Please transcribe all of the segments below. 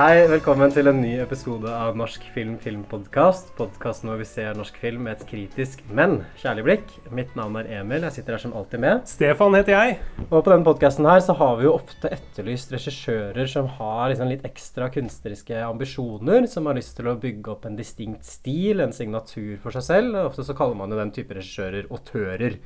Hei, velkommen til en ny episode av Norsk film filmpodkast. Podkasten hvor vi ser norsk film med et kritisk, men kjærlig blikk. Mitt navn er Emil. Jeg sitter her som alltid med. Stefan heter jeg. Og på denne podkasten her så har vi jo ofte etterlyst regissører som har liksom litt ekstra kunstneriske ambisjoner, som har lyst til å bygge opp en distinkt stil, en signatur for seg selv. Ofte så kaller man jo den type regissører autører.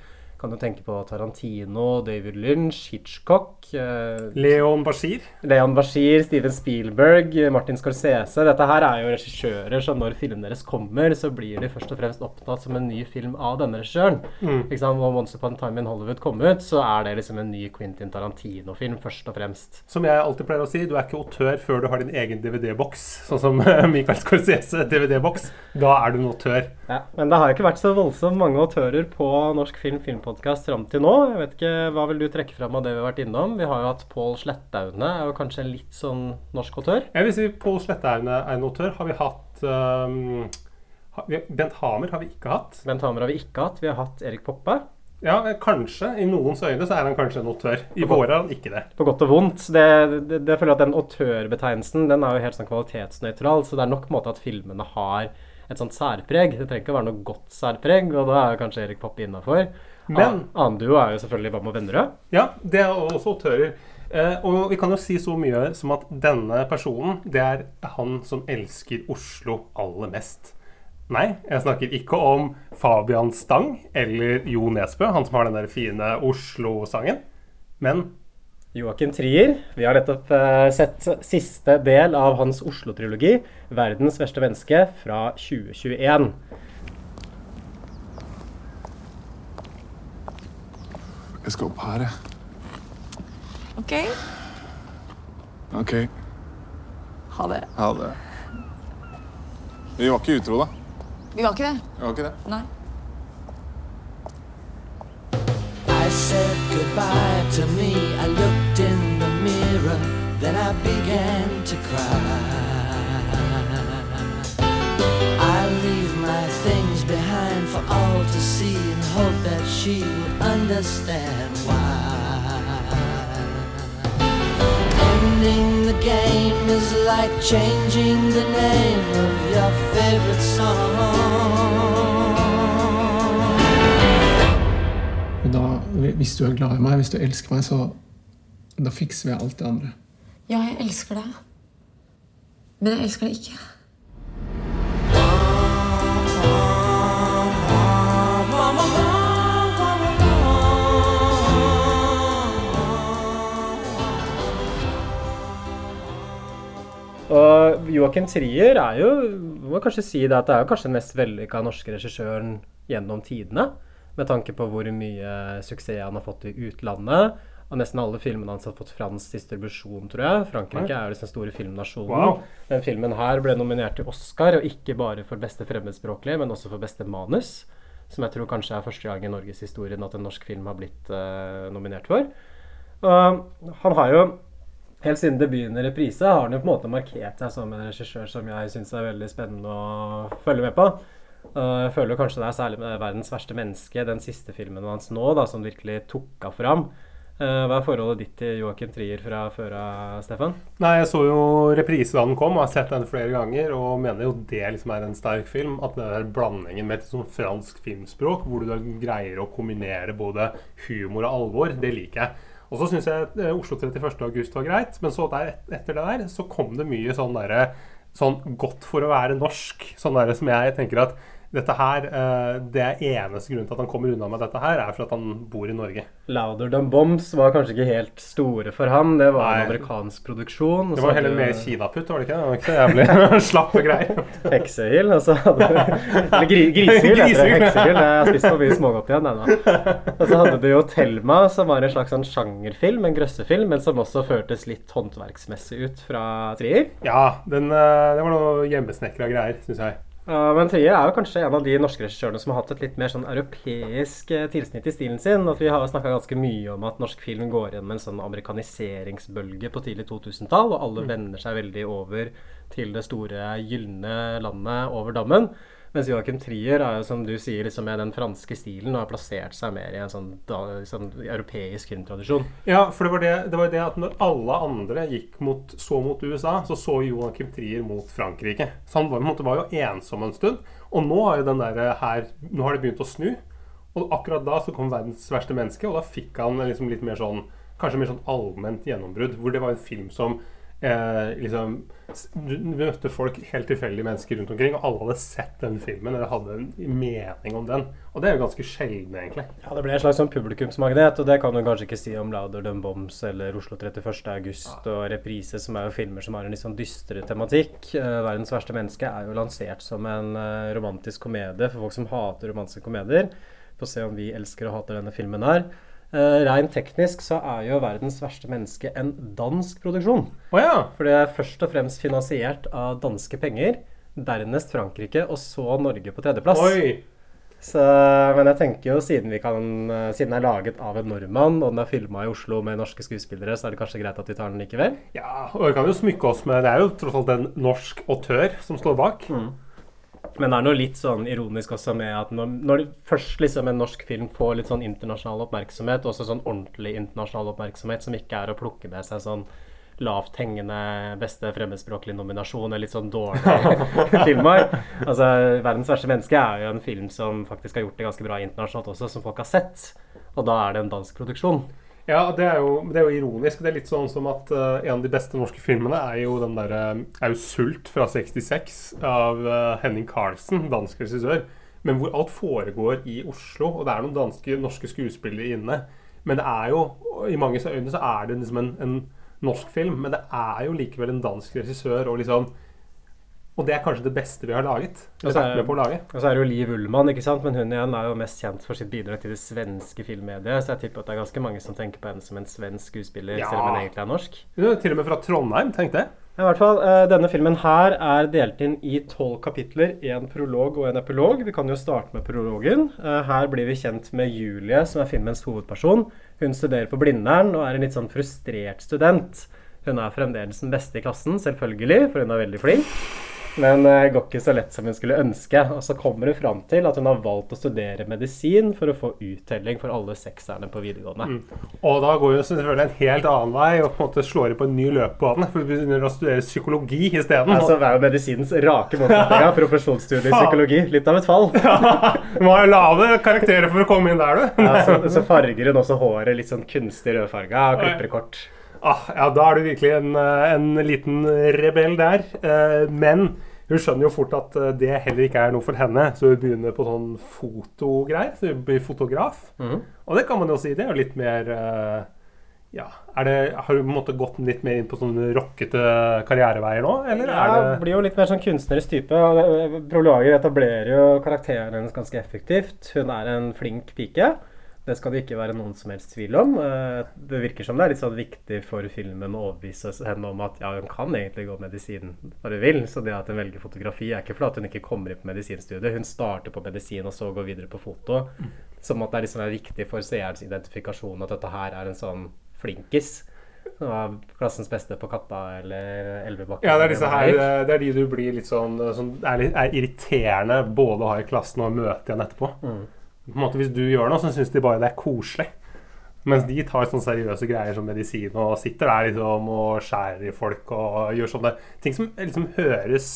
Kan du tenke på Tarantino, David Lynch, Hitchcock eh, Leon Bashir. Leon Bashir, Steven Spielberg, Martin Scorsese. Dette her er jo regissører som når filmen deres kommer, så blir de først og fremst opptatt som en ny film av denne regissøren. Mm. Ikke sant? Og Once Upon a Time in Hollywood kom ut, så er det liksom en ny Quentin Tarantino-film, først og fremst. Som jeg alltid pleier å si, du er ikke autør før du har din egen DVD-boks. Sånn som Michael Scorsese DVD-boks. Da er du en autør. Ja, men det har ikke vært så voldsomt mange autører på Norsk film filmpodkast fram til nå. Jeg vet ikke, Hva vil du trekke fram av det vi har vært innom? Vi har jo hatt Pål Slettaune, er jo kanskje en litt sånn norsk autør? Jeg vil si Pål Slettaune er en autør. Har vi hatt um, Bent Hamer har vi ikke hatt. Bent Hamer har vi ikke hatt. Vi har hatt Erik Poppe. Ja, kanskje. I noens øyne så er han kanskje en autør. I våre er han ikke det. På godt og vondt. Det, det, det føler jeg at Den autørbetegnelsen den er jo helt sånn kvalitetsnøytral, så det er nok måte at filmene har et sånt særpreg. Det trenger ikke å være noe godt særpreg, og da er kanskje Erik Poppe innafor. Men- Annen duo er jo selvfølgelig Hva med Vennerød? Ja, det er også autører. Eh, og vi kan jo si så mye som at denne personen, det er han som elsker Oslo aller mest. Nei, jeg snakker ikke om Fabian Stang eller Jo Nesbø, han som har den der fine Oslo-sangen. Men Joakim Trier. Vi har nettopp eh, sett siste del av hans Oslo-trilogi, 'Verdens verste menneske', fra 2021. Jeg skal opp her, jeg. Ok, OK. ha det. Ha det. Vi var ikke utro, da. Vi var ikke det. Vi var ikke det. Nei. I said goodbye to me. I looked mirror, then I began to cry. I leave my things behind for all to see and hope that she will understand why. Ending the game is like changing the name of your favorite song. Da, hvis du er glad i meg, hvis du elsker meg, så da fikser vi alt det andre. Ja, jeg elsker deg. Men jeg elsker deg ikke. Og Joakim Trier er jo må kanskje si det at det er jo kanskje den mest vellykka norske regissøren gjennom tidene. Med tanke på hvor mye suksess han har fått i utlandet. Og nesten alle filmene hans har fått fransk distribusjon, tror jeg. Frankrike er jo den store filmnasjonen. Wow. Den filmen her ble nominert til Oscar, og ikke bare for beste fremmedspråklige, men også for beste manus. Som jeg tror kanskje er første gang i norgeshistorien at en norsk film har blitt uh, nominert for. Uh, han har jo Helt siden debuten i reprise har han jo på en måte markert seg som en regissør som jeg syns er veldig spennende å følge med på. Jeg føler kanskje det er særlig med 'Verdens verste menneske', den siste filmen hans nå, da, som virkelig tok av for Eh, Hva er forholdet ditt til Joakim Trier fra før av, Stefan? Nei, jeg så jo reprise da den kom, og har sett den flere ganger, og mener jo det liksom er en sterk film. At det der blandingen med et sånn fransk filmspråk, hvor du da greier å kombinere både humor og alvor, det liker jeg. Og så syns jeg eh, Oslo 31. august var greit, men så der, etter det der så kom det mye sånn derre Sånn godt for å være norsk. Sånn derre som jeg tenker at dette her eh, Det er eneste grunnen til at han kommer unna med dette her, er for at han bor i Norge. Louder Bombs var kanskje ikke helt store for ham. Det var Nei. en amerikansk produksjon. Det var heller du mer kinaputt, var det ikke? Det var ikke så jævlig slappe greier. Heksehyl, og så hadde du Eller gri, grisehyl, heter det. Heksehyl. Jeg har spist for mye smågodt igjen ennå. Og så hadde du jo Thelma, som var en slags sånn sjangerfilm, en grøssefilm, men som også føltes litt håndverksmessig ut fra Trier. Ja, den, eh, det var noe hjemmesnekra greier, syns jeg. Men Trier er jo kanskje en av de norske regissørene som har hatt et litt mer sånn europeisk eh, tilsnitt i stilen sin. At vi har snakka ganske mye om at norsk film går gjennom en sånn amerikaniseringsbølge på tidlig 2000-tall, og alle vender seg veldig over til det store gylne landet over dammen. Mens Joachim Trier er jo, som du sier, liksom med den franske stilen og har plassert seg mer i en sånn, da, sånn europeisk filmtradisjon. Ja, for det var det, det var det at når alle andre gikk mot, så mot USA, så så Joachim Trier mot Frankrike. Så han var, måte, var jo ensom en stund. Og nå der her Nå har det begynt å snu. Og akkurat da så kom 'Verdens verste menneske', og da fikk han liksom litt mer sånn Kanskje mer sånn allment gjennombrudd. Hvor det var en film som eh, liksom Du møtte folk, helt tilfeldige mennesker rundt omkring, og alle hadde sett den filmen eller hadde en mening om den. Og det er jo ganske sjelden, egentlig. Ja, Det ble en slags sånn publikumsmagnet, og det kan du kanskje ikke si om Louder Than Bombs eller Oslo 31. august og Reprise, som er jo filmer som har en litt sånn dystrere tematikk. Eh, 'Verdens verste menneske' er jo lansert som en eh, romantisk komedie for folk som hater romantiske komedier. Få se om vi elsker og hater denne filmen her. Uh, Rent teknisk så er jo 'Verdens verste menneske' en dansk produksjon. Oh, ja! For det er først og fremst finansiert av danske penger, dernest Frankrike, og så Norge på tredjeplass. Oi! Så, men jeg tenker jo siden, vi kan, eh, siden den er laget av en nordmann, og den er filma i Oslo med norske skuespillere, så er det kanskje greit at vi tar den likevel. Ja, og vi kan jo smykke oss med Det er jo tross alt en norsk autør som står bak. Men det er noe litt sånn ironisk også med at når, når først liksom en norsk film får litt sånn internasjonal oppmerksomhet, også sånn ordentlig internasjonal oppmerksomhet, som ikke er å plukke med seg sånn lavt hengende beste fremmedspråklig nominasjon eller litt sånn dårlige filmer. Altså 'Verdens verste menneske' er jo en film som faktisk har gjort det ganske bra internasjonalt også, som folk har sett. Og da er det en dansk produksjon. Ja, det er, jo, det er jo ironisk. Det er litt sånn som at uh, en av de beste norske filmene er jo den derre er jo 'Sult' fra 66 av uh, Henning Carlsen, dansk regissør. Men hvor alt foregår i Oslo, og det er noen danske, norske skuespillere inne. Men det er jo, i mange øyne så er det liksom en, en norsk film, men det er jo likevel en dansk regissør, og liksom Og det er kanskje det beste vi har laget. Og så er det jo Liv Ullmann, ikke sant? men hun igjen er jo mest kjent for sitt bidrag til det svenske filmmediet. Så jeg tipper at det er ganske mange som tenker på henne som en svensk skuespiller, Ja. selv om hun egentlig er norsk. Hun er til og med fra Trondheim, tenkte jeg. I hvert fall, eh, Denne filmen her er delt inn i tolv kapitler, en prolog og en epilog. Vi kan jo starte med prologen. Eh, Her blir vi kjent med Julie, som er filmens hovedperson. Hun studerer på Blindern og er en litt sånn frustrert student. Hun er fremdeles den beste i klassen, selvfølgelig, for hun er veldig flink. Men det går ikke så lett som hun skulle ønske. Og så kommer hun fram til at hun har valgt å studere medisin for å få uttelling for alle sekserne på videregående. Og da går hun selvfølgelig en helt annen vei og på en måte slår inn på en ny løpebane. For hun begynner å studere psykologi isteden. Altså, det er jo medisinens rake motsetning av profesjonsstudie i psykologi. Litt av et fall. Du må ha lave karakterer for å komme inn der, du. Ja, så, så farger hun også håret litt sånn kunstig rødfarga og klipper kort. Ah, ja, da er du virkelig en, eh, en liten rebell der. Eh, Men hun skjønner jo fort at eh, det heller ikke er noe for henne, så hun begynner på sånn fotogreier. Så hun blir fotograf. Og det kan man jo si, det er jo litt mer eh, ja, det, Har du på en måte gått litt mer inn på sånne rockete karriereveier nå, eller Ja, er det blir jo litt mer sånn kunstnerisk type. og Prologer etablerer jo karakteren hennes ganske effektivt. Hun er en flink pike. Det skal det ikke være noen som helst tvil om. Eh, Det virker som det er litt sånn viktig for filmen å overbevise henne om at ja, hun kan egentlig gå medisin når hun vil. Så det at hun velger fotografi, er ikke fordi hun ikke kommer inn på medisinstudiet. Hun starter på medisin og så går videre på foto. Som at det er liksom er viktig for seerens identifikasjon at dette her er en sånn flinkis. Som var klassens beste på Katta eller Elvebakken. Ja, det er disse her, det eh, det er de du blir litt sånn, sånn er, litt, er irriterende både å ha i klassen og møte igjen etterpå. Mm. På en måte Hvis du gjør noe, så syns de bare det er koselig. Mens de tar sånne seriøse greier som medisin og sitter der liksom og skjærer i folk og gjør sånne ting som liksom høres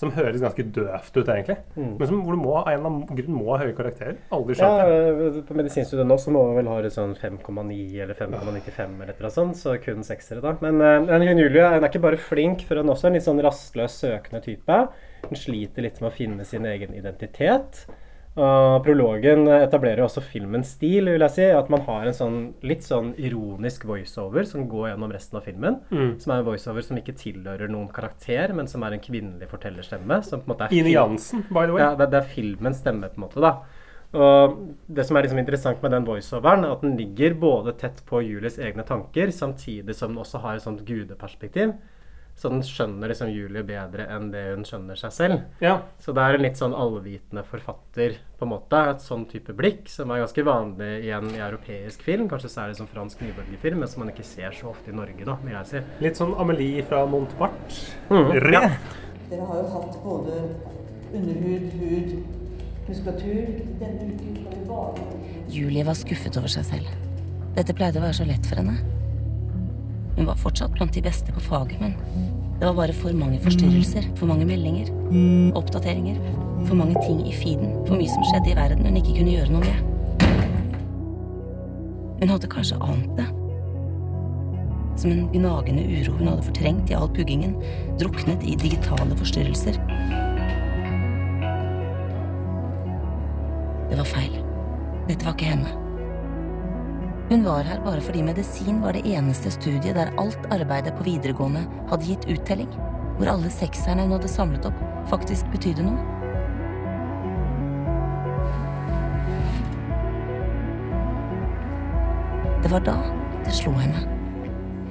som høres ganske døvt ut, egentlig. Men som, hvor du må, av en eller annen grunn må ha høye karakterer. Aldri skjønt det. øh, på medisinstudiet nå så må vi vel ha sånn 5,9 eller 5,95 eller annet sånt, så kun seksere da. Men øh, men hun Julie hun er ikke bare flink, for hun er også en litt sånn rastløs, søkende type. Hun sliter litt med å finne sin egen identitet. Og prologen etablerer jo også filmens stil, vil jeg si. At man har en sånn litt sånn ironisk voiceover som går gjennom resten av filmen. Som er en voiceover som ikke tilhører noen karakter, men som er en kvinnelig fortellerstemme. Som på en måte er Ine Jansen, by the way. ja, det, det er filmens stemme, på en måte. da. Og Det som er liksom interessant med den voiceoveren, er at den ligger både tett på Julies egne tanker, samtidig som den også har et sånt gudeperspektiv. Så den skjønner liksom Julie bedre enn det hun skjønner seg selv. Ja. Så det er en litt sånn allvitende forfatter, på en måte. Et sånn type blikk, som er ganske vanlig igjen i europeisk film. Kanskje særlig som fransk nybølgefilm, men som man ikke ser så ofte i Norge, da, vil jeg si. Litt sånn Amelie fra Montmartre. Mm, ja. Dere har jo hatt både underhud, hud, muskulatur. Denne uken skal vi bare Julie var skuffet over seg selv. Dette pleide å være så lett for henne. Hun var fortsatt blant de beste på faget, men det var bare for mange forstyrrelser, for mange meldinger, oppdateringer, for mange ting i feeden, for mye som skjedde i verden hun ikke kunne gjøre noe med. Hun hadde kanskje ant det. Som en gnagende uro hun hadde fortrengt i all puggingen, druknet i digitale forstyrrelser. Det var feil. Dette var ikke henne. Hun var her bare fordi medisin var det eneste studiet der alt arbeidet på videregående hadde gitt uttelling. Hvor alle sekserne hun hadde samlet opp, faktisk betydde noe. Det var da det slo henne.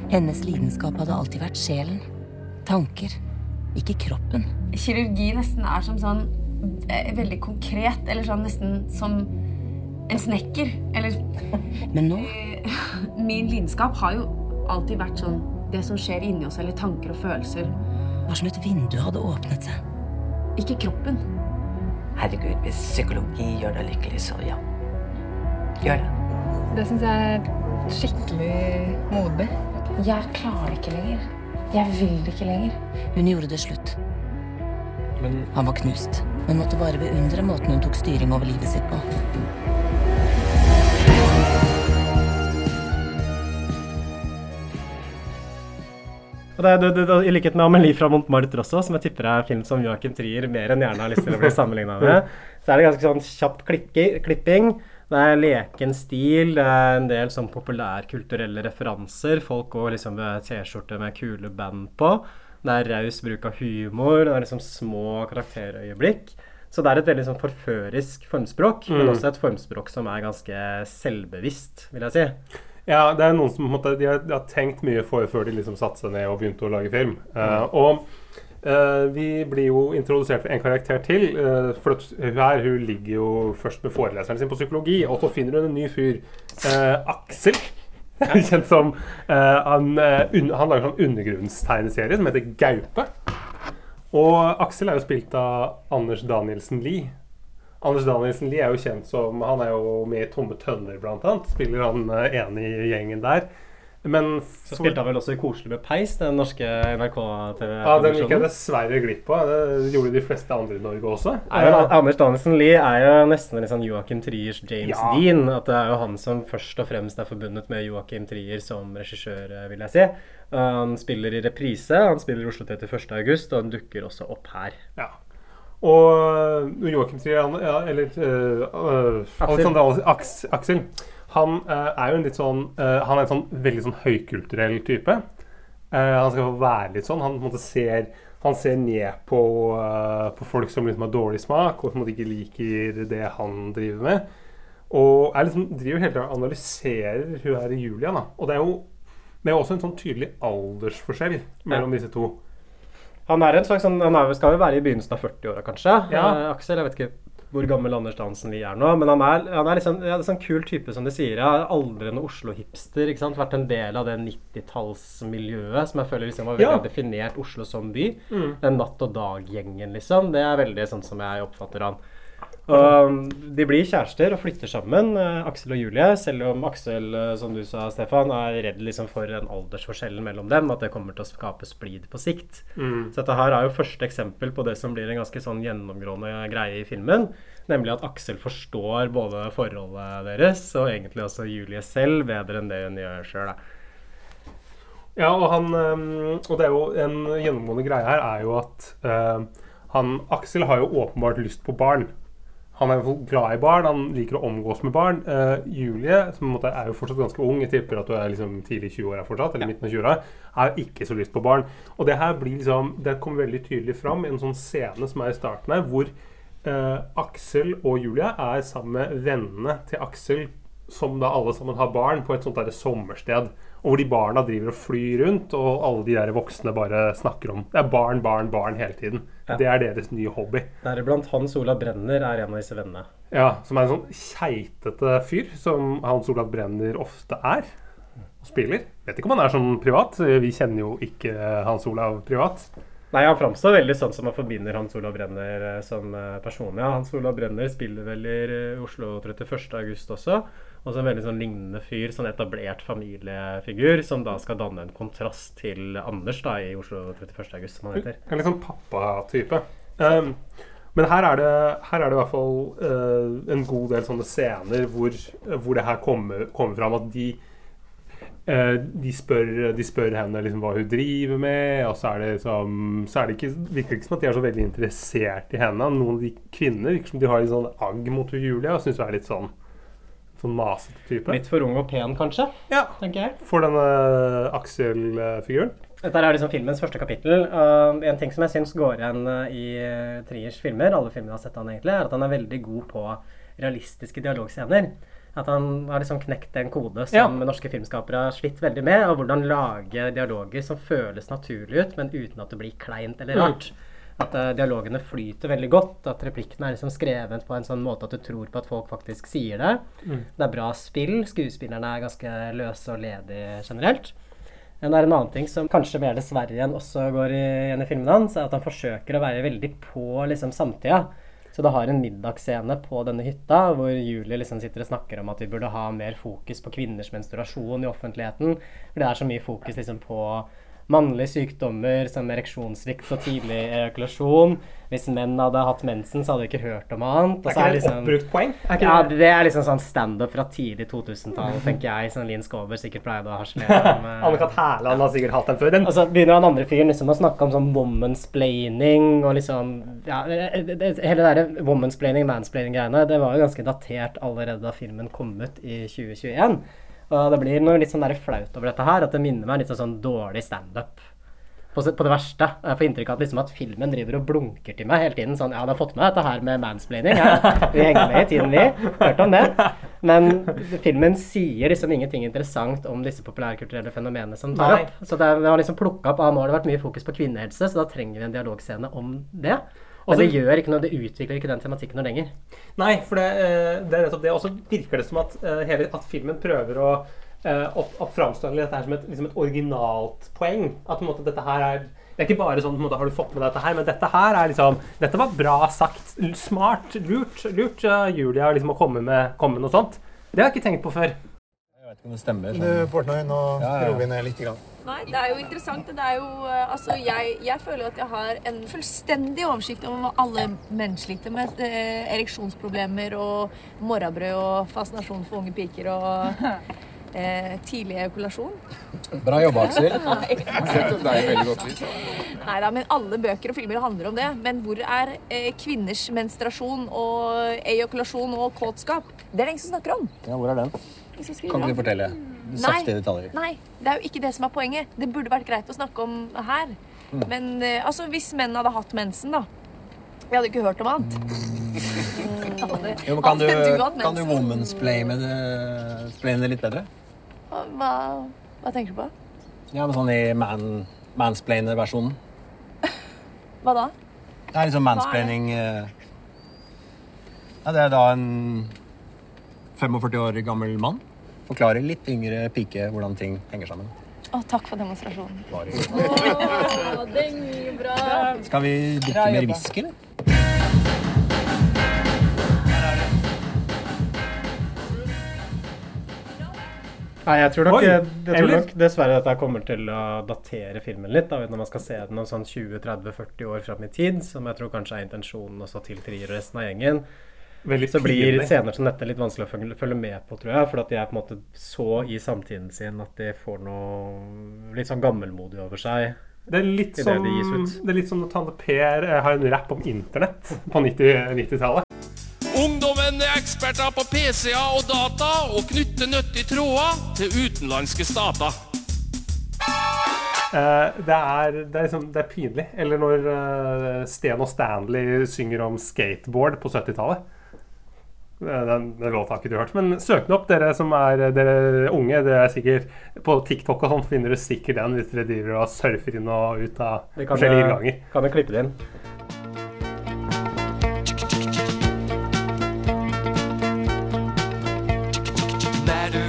Hennes lidenskap hadde alltid vært sjelen. Tanker, ikke kroppen. kirurgi nesten er som sånn eh, veldig konkret, eller sånn nesten som en snekker. Eller Men nå Min lidenskap har jo alltid vært sånn det som skjer inni oss, eller tanker og følelser. var som et vindu hadde åpnet seg. Ikke kroppen. Herregud, hvis psykologi gjør deg lykkelig, så ja. Gjør det. Det syns jeg er skikkelig modig. Jeg klarer det ikke lenger. Jeg vil det ikke lenger. Hun gjorde det slutt. Men Han var knust, men måtte bare beundre måten hun tok styring over livet sitt på. Og det, er- det, det, I likhet med Amelie fra Montmartre også, som jeg tipper er film som Joachim Trier mer enn gjerne har lyst til å bli sammenligna med, så er det ganske sånn kjapp klipping. Det er leken stil, det er en del sånn populærkulturelle referanser. Folk går liksom med T-skjorte med kule band på. Det er raus bruk av humor, det er liksom små karakterøyeblikk. Så det er et veldig sånn forførisk formspråk, men også et formspråk som er ganske selvbevisst, vil jeg si. Ja, det er noen som måte, de har, de har tenkt mye for før de liksom satte seg ned og begynte å lage film. Uh, og uh, vi blir jo introdusert for en karakter til. Uh, for hun her hun ligger jo først med foreleseren sin på psykologi, og så finner hun en ny fyr. Aksel. Kjent som han, un, han lager sånn undergrunnstegneserie som heter Gaupe. Og Aksel er jo spilt av Anders Danielsen Lie. Anders Danielsen Lie er jo kjent som Han er jo med i Tomme tønner, blant annet. Spiller han eh, ene i gjengen der. Men Så spilte han vel også i Koselig med peis, den norske NRK-TV-produksjonen? ja, den gikk jeg dessverre glipp av. Det gjorde de fleste andre i Norge også. Er jo, Anders Danielsen Lie er jo nesten en sånn Joachim Triers James Ja. Dean. At det er jo han som først og fremst er forbundet med Joachim Trier som regissør, eh, vil jeg si. Han spiller i reprise, han spiller i Oslo 31. august, og han dukker også opp her. Ja. Og øh, Joakim Trier, han, ja, eller uh, Alexander Al- Aks, Aksel, han uh, er jo en litt sånn uh, Han er en sånn veldig sånn høykulturell type. Eh, han skal få være litt sånn. Han, måte ser, han ser ned på, på folk som liksom har dårlig smak, og som ikke liker det han driver med. Og er liksom, driver hele tiden og analyserer hun her i Julia. Da. Og det er jo det er også en sånn tydelig aldersforskjell mellom disse to. Han er en slags sånn, han er, skal jo være i begynnelsen av 40-åra, kanskje. Ja. Eh, Aksel, jeg vet ikke hvor gammel Anders Dansen vi er nå, men han er, han er liksom, ja, er sånn kul type, som de sier. Ja, aldrende Oslo-hipster. ikke sant? Vært en del av det 90-tallsmiljøet som jeg føler liksom var veldig Ja. definert Oslo som by. Mm. Den Natt og Dag-gjengen, liksom. Det er veldig sånn som jeg oppfatter han. Og um, de blir kjærester og flytter sammen, eh, Aksel og Julie. Selv om Aksel, eh, som du sa, Stefan, er redd liksom for den aldersforskjellen mellom dem. At det kommer til å skape splid på sikt. Mm. Så dette her er jo første eksempel på det som blir en ganske sånn gjennomgående greie i filmen. Nemlig at Aksel forstår både forholdet deres og egentlig også Julie selv bedre enn det hun gjør sjøl. Ja, og, han, og det er jo en gjennomgående greie her er jo at øh, han, Aksel har jo åpenbart lyst på barn. Han er jo glad i barn, han liker å omgås med barn. Uh, Julie, som på en måte er jo fortsatt ganske ung, jeg tipper at du er liksom tidlig i 20-åra fortsatt, eller midten av 20-åra, har ikke så lyst på barn. Og det her blir liksom, det kommer veldig tydelig fram i en sånn scene som er i starten her, hvor uh, Aksel og Julie er sammen med vennene til Aksel, som da alle sammen har barn, på et sånt der sommersted. Og hvor de barna driver og flyr rundt, og alle de der voksne bare snakker om Det er barn, barn, barn hele tiden. Ja. Det er deres nye hobby. Deriblant Hans Olav Brenner er en av disse vennene. Ja, Som er en sånn keitete fyr, som Hans Olav Brenner ofte er. Og spiller. Vet ikke om han er sånn privat. Vi kjenner jo ikke Hans Olav privat. Nei, han framstår veldig sånn som man forbinder Hans Olav Brenner eh, som eh, person. Ja, Hans Olav Brenner spiller vel i eh, Oslo 31. august også. Og så en veldig sånn lignende fyr, sånn etablert familiefigur, som da skal danne en kontrast til Anders da i Oslo 31. august, som han heter. En litt sånn pappa-type. Um, men her er, det, her er det i hvert fall uh, en god del sånne scener hvor, hvor det her kommer, kommer fram at de uh, de, spør, de spør henne liksom hva hun driver med, og så er det, liksom, så er det ikke, virker det ikke som at de er så veldig interessert i henne. Noen av de kvinner virker som de har litt sånn agg mot Julia og syns hun er litt sånn sånn masete type. Litt for ung og pen, kanskje? Ja, tenker jeg. For denne Aksel-figuren. Dette er liksom filmens første kapittel. Uh, en ting som jeg syns går igjen uh, i uh, Triers filmer, alle filmene jeg har sett han egentlig, er at han er veldig god på realistiske dialogscener. At han har liksom knekt en kode som Ja. norske filmskapere har slitt veldig med. Og hvordan lage dialoger som føles naturlig ut, men uten at det blir kleint eller Mm. At uh, dialogene flyter veldig godt. At replikkene er liksom skrevet på en sånn måte at du tror på at folk faktisk sier det. Mm. Det er bra spill. Skuespillerne er ganske løse og ledige generelt. Men det er en annen ting som kanskje mer dessverre igjen også går igjen i filmen hans, er at han forsøker å være veldig på liksom samtida. Så det har en middagsscene på denne hytta hvor Julie liksom sitter og snakker om at vi burde ha mer fokus på kvinners menstruasjon i offentligheten. For det er så mye fokus liksom på mannlige sykdommer som ereksjonssvikt og tidlig ejakulasjon. Hvis menn hadde hatt mensen, så hadde vi ikke hørt om annet. Er ikke det et oppbrukt poeng? Er ja, det- er liksom sånn standup fra tidlig 2000-tall, tenker jeg, som Linn Skåber sikkert pleide å harselere med. eh. Anne-Kat. Hærland har sikkert hatt den før. Den Og så begynner han andre fyren liksom å snakke om sånn womansplaining og liksom ja, det, det, Hele det derre womansplaining, mansplaining-greiene, det var jo ganske datert allerede da filmen kom ut i 2021. Og det blir noe litt sånn der flaut over dette her, at det minner meg litt om sånn dårlig standup. På, på det verste. Jeg får inntrykk av at, liksom at filmen driver og blunker til meg hele tiden. Sånn, ja, du har fått med dette her med mansplaining. Ja. Vi henger med i tiden, vi. Hørt om det. Men filmen sier liksom ingenting interessant om disse populærkulturelle fenomenene som tar opp. Så det, vi har liksom plukket opp, ah, nå har det vært mye fokus på kvinnehelse, så da trenger vi en dialogscene om det. Men det gjør ikke noe, det utvikler ikke den tematikken noe lenger. Nei, for det, eh, det er nettopp det. Og så virker det som at, eh, hele, at filmen prøver å, å, å framstille dette her som et, liksom et originalt poeng. At på en måte, dette her er det er ikke bare sånn på en måte, har du fått med deg dette her, men dette her er liksom Dette var bra sagt. Smart. Lurt. Lurt uh, Julia liksom å komme med, komme med noe sånt. Det har jeg ikke tenkt på før. Jeg vet ikke om det stemmer. Du, Portnoy, nå Ja, ja. roer vi ned litt. Grann. Nei, det er jo interessant. Det er jo, eh, altså, jeg, jeg føler at jeg har en fullstendig oversikt over hva alle menn sliter med. Eh, ereksjonsproblemer og morrabrød og fascinasjon for unge piker og eh, tidlig ejakulasjon. Bra jobba, Aksel. Nei da, men alle bøker og filmer handler om det. Men hvor er eh, kvinners menstruasjon og ejakulasjon og kåtskap? Det er det ingen som snakker om. Ja, hvor er den? Kan ikke du fortelle? Saftige detaljer. Nei, det er jo ikke det som er poenget. Det burde vært greit å snakke om her. Mm. Men eh, altså, hvis menn hadde hatt mensen, da Vi hadde ikke hørt om annet. Jo, men kan du, kan du womansplaine det, det litt bedre? Hva, hva tenker du på? Ja, men sånn i man, mansplainer-versjonen. Hva da? Det er liksom mansplaining eh, Ja, det er da en 45 år gammel mann forklare litt yngre pike hvordan ting henger sammen. Å, takk for demonstrasjonen. Å, den gir bra. Skal vi drikke mer whisky, eller? Nei, jeg tror, nok, Oi, jeg, jeg tror nok, dessverre dette kommer til å datere filmen litt. Da, når man skal se den om sånn 20-30-40 år fram i tid, som jeg tror kanskje er intensjonen også til Trier og resten av gjengen. Veldig så blir pinlig. scener som dette litt vanskelig å følge, med på, tror jeg. For at de er på en måte så i samtiden sin at de får noe litt sånn gammelmodig over seg. Det er litt som, det de det er litt som når Tante Per eh, har en rapp om internett på 90 90-tallet. Ungdommen er eksperter på PC-er og data og knytter nyttige tråder til utenlandske stater. Uh, det, er, det, er liksom, det er pinlig. Eller når uh, Sten og Stanley synger om skateboard på 70-tallet. Den, den låta har ikke du hørt. Men søk den opp, dere som er dere unge. Dere er sikkert På TikTok og sånn finner du sikkert den hvis dere driver og surfer inn og ut av Vi kan, forskjellige innganger. kan jeg klippe det inn. När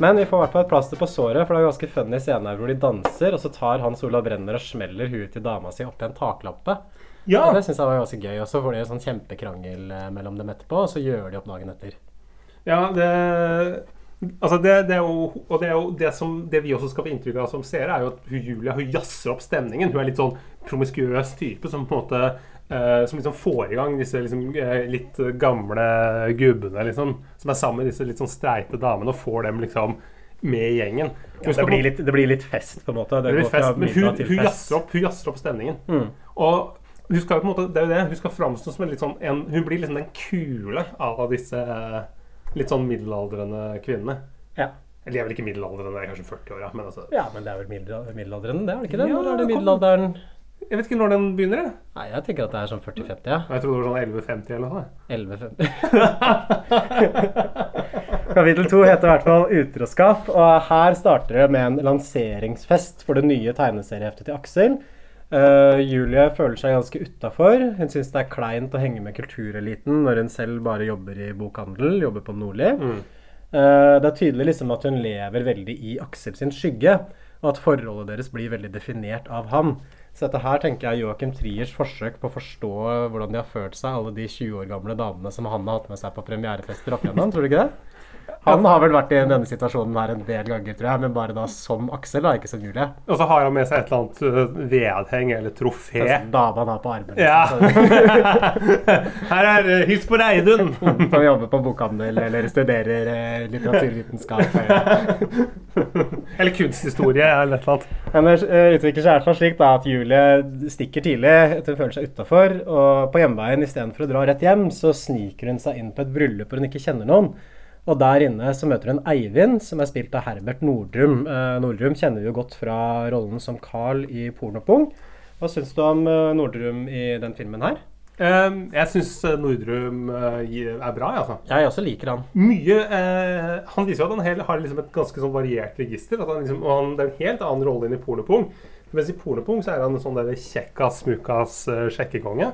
Men vi får i hvert fall et plaster på såret, for det er ganske funny scene hvor de danser, og så tar Hans Olav Brenner og smeller huet til dama si oppi en taklampe. Ja. Og det syns jeg var ganske gøy. Og så får de en sånn kjempekrangel eh, mellom dem etterpå, og så gjør de opp dagen etter. Ja, det Altså det, det er jo Og det er jo det som Det vi også skal få inntrykk av som seere, er jo at hun Julia hun jazzer opp stemningen. Hun er litt sånn promiskuøs type som på en måte eh, Som liksom får i gang disse liksom, eh, litt gamle gubbene, liksom. Som er sammen med disse litt sånn streite damene, og får dem liksom med i gjengen. Ja, det, blir litt, det blir litt fest, på en måte. det blir fest, men hun, hun, jazzer opp, opp stemningen. Mm. Og hun skal jo på en måte, det er jo det, hun skal framstå som en litt sånn en, Hun blir liksom den kule av disse eh, litt sånn middelaldrende kvinnene. Ja. Eller de er vel ikke middelaldrende, de er kanskje 40 år, ja. Men altså Ja, men det er vel middelaldrende, det er det ikke det? Ja, det er det middelalderen? Jeg vet ikke når den begynner. jeg. Nei, jeg tenker at det er sånn 40-50, ja. Jeg trodde det var sånn 11-50 eller noe. 11.50. Kapittel 2 heter i hvert fall Utroskap, og her starter det med en lanseringsfest for det nye tegneserieheftet til Aksel. Uh, Julie føler seg ganske utafor. Hun syns det er kleint å henge med kultureliten når hun selv bare jobber i bokhandel, jobber på Nordli. Eh, det er tydelig liksom at hun lever veldig i Aksel sin skygge, og at forholdet deres blir veldig definert av han. Så dette her tenker jeg Joachim Triers forsøk på å forstå hvordan de har følt seg, alle de 20 år gamle damene som han har hatt med seg på premierefester opp igjennom. Tror du ikke det? Han har vel vært i denne situasjonen her en del ganger, tror jeg, men bare da som Aksel, da, ikke som Julie. Og så har han med seg et eller annet øh, vedheng eller trofé. Altså, dama han har på armen. Ja. liksom. Her er uh, Hils på Reidun! Som jobber på bokhandel eller studerer eh, litteraturvitenskap. eller kunsthistorie eller et eller annet. Men det eh, utvikler seg i hvert fall slik da, at Julie stikker tidlig etter hun føler seg utafor. Og på hjemveien istedenfor å dra rett hjem, så sniker hun seg inn på et bryllup hvor hun ikke kjenner noen. Og der inne så møter hun Eivind, som er spilt av Herbert Nordrum. Eh, Nordrum kjenner vi jo godt fra rollen som Carl i Pornopung. Hva syns du om eh, Nordrum i den filmen her? Um, jeg syns Nordrum uh, er bra, jeg, altså. Jeg også liker han. Mye eh, Han viser jo at han hel, har liksom et ganske sånn variert register. At han liksom, og han, det er en helt annen rolle enn i Pornopung. Mens i Pornopung så er han en sånn der kjekkas, smukas uh, sjekkekonge.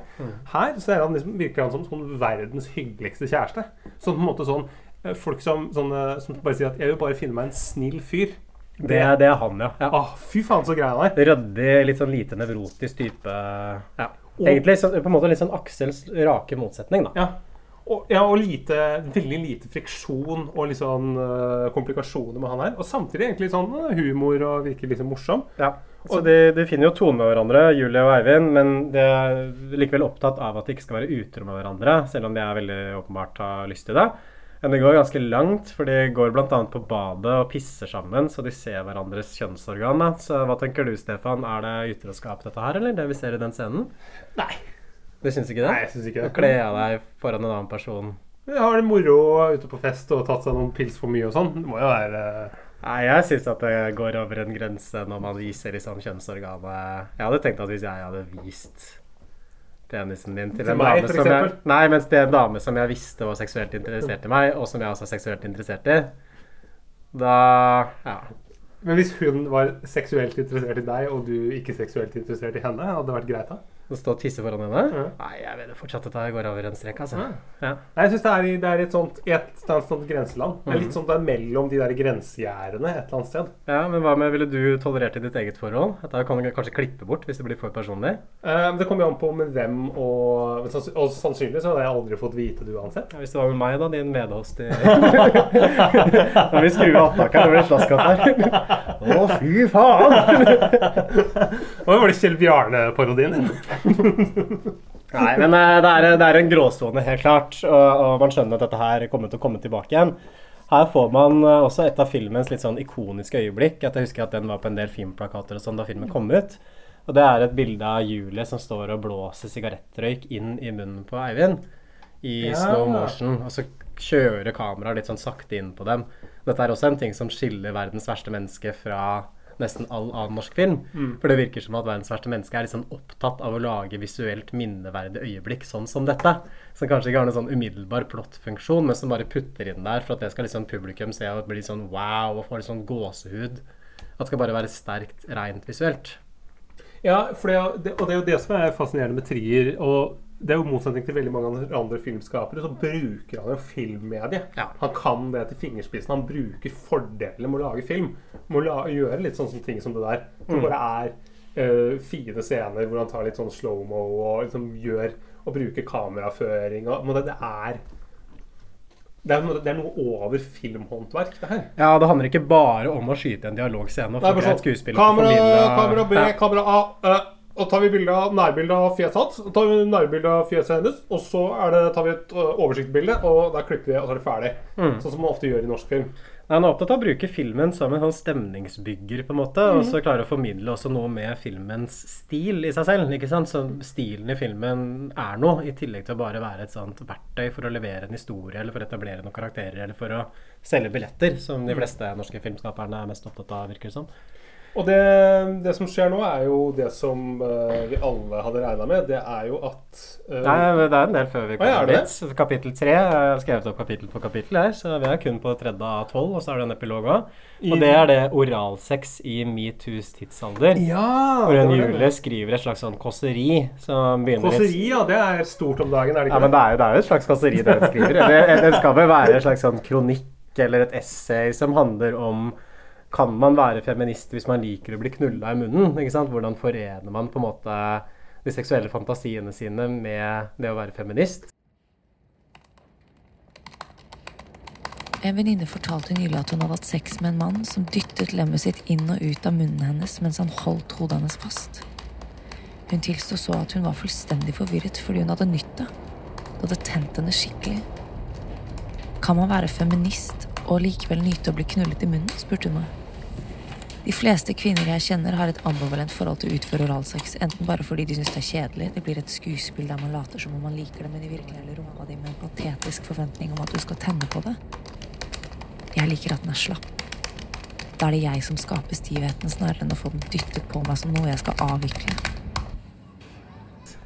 Her så er han liksom, virker han som sånn verdens hyggeligste kjæreste. Sånn på en måte sånn eh, Folk som, sånne, som bare sier at 'jeg vil bare finne meg en snill fyr'. Det, er- det er han, ja. ja. Ah, fy faen, så grei han er. Ryddig, litt sånn lite nevrotisk type. Ja. Og- Egentlig så, på en måte litt sånn Aksels rake motsetning, da. Ja. Og, ja, og lite, veldig lite friksjon og litt sånn uh, komplikasjoner med han her. Og samtidig egentlig sånn eh, humor og virker litt morsom. Ja. Så de, de finner jo tone med hverandre, Julie og Eivind, men de er likevel opptatt av at de ikke skal være utro med hverandre, selv om de er veldig åpenbart har lyst til det. Men det går ganske langt, for de går bl.a. på badet og pisser sammen, så de ser hverandres kjønnsorgan. Da. Så hva tenker du, Stefan? Er det utroskap, dette her, eller det vi ser i den scenen? Nei. Du syns ikke det? Nei, jeg synes ikke det. Å kle av deg foran en annen person. Jeg har det moro ute på fest og tatt seg noen pils for mye og sånn. Det må jo være Nei, jeg syns at det går over en grense når man viser liksom kjønnsorganet Jeg hadde tenkt at hvis jeg hadde vist penisen min til, Til en meg, dame som jeg? Nei, mens det er en dame som jeg visste var seksuelt interessert i meg, og som jeg også er seksuelt interessert i, da Ja. Men hvis hun var seksuelt interessert i deg, og du ikke seksuelt interessert i henne, hadde det vært greit da? Å stå og tisse foran henne? Nei, jeg mener fortsatt at det går over en strek, altså. Ja. Ja. Nei, jeg syns det, det er et sånt, et, et sånt grenseland. Det er Mhm. litt sånn det er mellom de der grensegjerdene et eller annet sted. Ja, men hva med ville du tolerert i ditt eget forhold? Dette kan du kanskje klippe bort hvis det blir for personlig? Eh, det kommer jo an på med hvem, og, og sannsynlig så hadde jeg aldri fått vite det uansett. Ja, hvis det var med meg, da, din medhost i må vi skrur av opptaket, det slaskete her. Å, fy faen! Hva var det Kjell Bjarne-parodien din? Nei, men eh, det er, det er en gråsone, helt klart. Og, og man skjønner at dette her kommer til å komme tilbake igjen. Her får man eh, også et av filmens litt sånn ikoniske øyeblikk. At jeg husker at den var på en del filmplakater og sånn da filmen kom ut. Og det er et bilde av Julie som står og blåser sigarettrøyk inn i munnen på Eivind. I Ja. slow motion. Og så kjører kameraet litt sånn sakte inn på dem. Dette er også en ting som skiller verdens verste menneske fra nesten all annen norsk film. Mm. For det virker som at verdens verste menneske er sånn opptatt av å lage visuelt minneverdige øyeblikk sånn som dette. Som kanskje ikke har noen sånn umiddelbar plottfunksjon, men som bare putter inn der for at det skal liksom publikum se og bli sånn wow og få litt sånn gåsehud. At det skal bare være sterkt, rent visuelt. Ja, det, og det er jo det som er fascinerende med Trier. Og det er jo motsetning til veldig mange andre filmskapere, så bruker han jo filmmediet. Han kan det til fingerspissen. Han bruker fordelene med å lage film. Med å la, gjøre litt sånne ting som det der. Som Mm. bare er uh, fine scener hvor han tar litt sånn slow-mo og liksom gjør Og bruker kameraføring. Og, men det, det er det er, noe- det er noe over filmhåndverk, det her. Ja, det handler ikke bare om å skyte en dialogscene og få greit sånn, skuespill. kamera, kamera B, Ja. kamera A. eh, og tar vi bilde av nærbilde av fjeset hans, og tar vi nærbilde av fjeset hennes, og så er det, tar vi et oversiktsbilde, og der klipper vi, og så er det ferdig. Mm. Sånn som man ofte gjør i norsk film. Nei, Han er opptatt av å bruke filmen som en sånn stemningsbygger, på en måte, mm. og så klare å formidle også noe med filmens stil i seg selv. ikke sant? Så stilen i filmen er noe, i tillegg til å bare være et sånt verktøy for å levere en historie, eller for å etablere noen karakterer, eller for å selge billetter, som de fleste norske filmskaperne er mest opptatt av, virker det som. Og det, det som skjer nå, er jo det som uh, vi alle hadde regna med. Det er jo at uh, Nei, det er en del før vi er kommer det? dit. Kapittel tre. Har skrevet opp kapittel på kapittel her, så vi er kun på tredje av tolv, og så er det en epilog òg. Og det er det oralsex i metoo's tidsalder. Ja, hvor en jule. Julie skriver et slags sånn kåseri som begynner Kåseri, ja. Det er stort om dagen, er det ikke? Ja, men det er jo, det er jo et slags kåseri det hun skriver. Eller det skal vel være en slags sånn kronikk eller et essay som handler om kan man være feminist hvis man liker å bli knulla i munnen? ikke sant? Hvordan forener man på en måte de seksuelle fantasiene sine med det å være feminist? En venninne fortalte nylig at hun hadde hatt sex med en mann som dyttet lemmet sitt inn og ut av munnen hennes mens han holdt hodet hennes fast. Hun tilsto så at hun var fullstendig forvirret fordi hun hadde nytt det. Det hadde tent henne skikkelig. Kan man være feminist og likevel nyte å bli knullet i munnen? spurte hun meg. De fleste kvinner jeg kjenner, har et ambivalent forhold til å utføre oralsex. Enten bare fordi de syns det er kjedelig, det blir et skuespill der man later som om man liker det, men i virkeligheten rumpa de med en patetisk forventning om at du skal tenne på det. Jeg liker at den er slapp. Da er det jeg som skaper stivheten, snarere enn å få den dyttet på meg som noe jeg skal avvikle.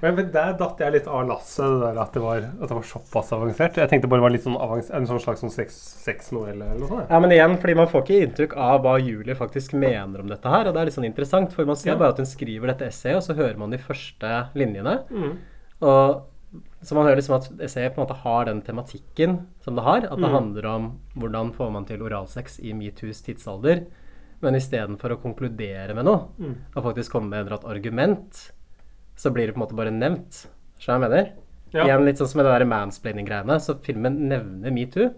Men men der datt jeg litt av lasset, det der at det var, at det var såpass avansert. Jeg tenkte bare det var litt sånn avans en sånn slags sånn sex- sexnovelle eller noe sånt. Ja, men igjen, fordi man får ikke inntrykk av hva Julie faktisk mener om dette her, og det er litt sånn interessant, for man ser Ja. bare at hun skriver dette essayet, og så hører man de første linjene. Mm. Og så man hører liksom at essayet på en måte har den tematikken som det har, at det Mm. handler om hvordan får man til oralsex i metoo's tidsalder, men istedenfor å konkludere med noe, Mm. og faktisk komme med et argument, så blir det på en måte bare nevnt. Skjønner du hva jeg mener? Ja. Igjen litt sånn som med det der mansplaining-greiene, så filmen nevner metoo,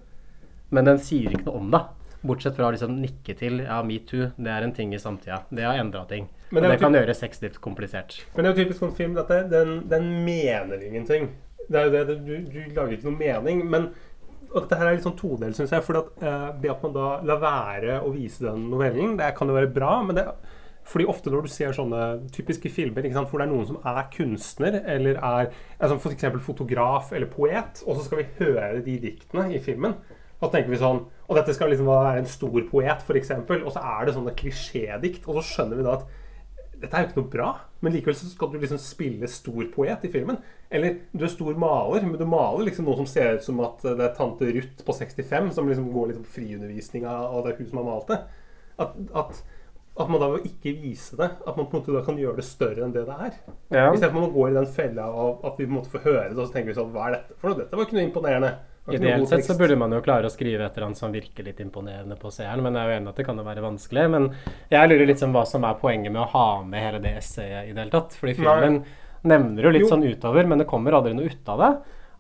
men den sier ikke noe om det. Bortsett fra å liksom nikke til ja, metoo, det er en ting i samtida. Det har endra ting. Men og det det kan gjøre sex litt komplisert. Men det er jo typisk sånn film at det, den, den mener ingenting. Det er jo det, det du, du lager ikke noe mening. Men og dette her er litt sånn todelt, syns jeg. For at, eh, det at man da lar være å vise den novellen, det kan jo være bra. men det fordi ofte når du ser sånne typiske filmer sant, hvor det er noen som er kunstner, eller er altså f.eks. fotograf eller poet, og så skal vi høre de diktene i filmen, da tenker vi sånn Og dette skal liksom være en stor poet, f.eks., og så er det sånne klisjédikt, og så skjønner vi da at dette er jo ikke noe bra. Men likevel så skal du liksom spille stor poet i filmen. Eller du er stor maler, men du maler liksom noe som ser ut som at det er tante Ruth på 65 som liksom går litt på friundervisning av det er hun som har malt det. At, at, at man da ved å ikke vise det, at man på en måte da kan gjøre det større enn det det er. Ja. Istedenfor at man går i den fella av at vi på en måte får høre det, og så tenker vi sånn Hva er dette for noe? Dette var ikke noe imponerende. Ideelt sett så burde man jo klare å skrive et eller annet som virker litt imponerende på seeren, men jeg er jo enig at det kan jo være vanskelig. Men jeg lurer litt på hva som er poenget med å ha med hele det essayet i det hele tatt. Fordi filmen nevner jo litt Jo. sånn utover, men det kommer aldri noe ut av det.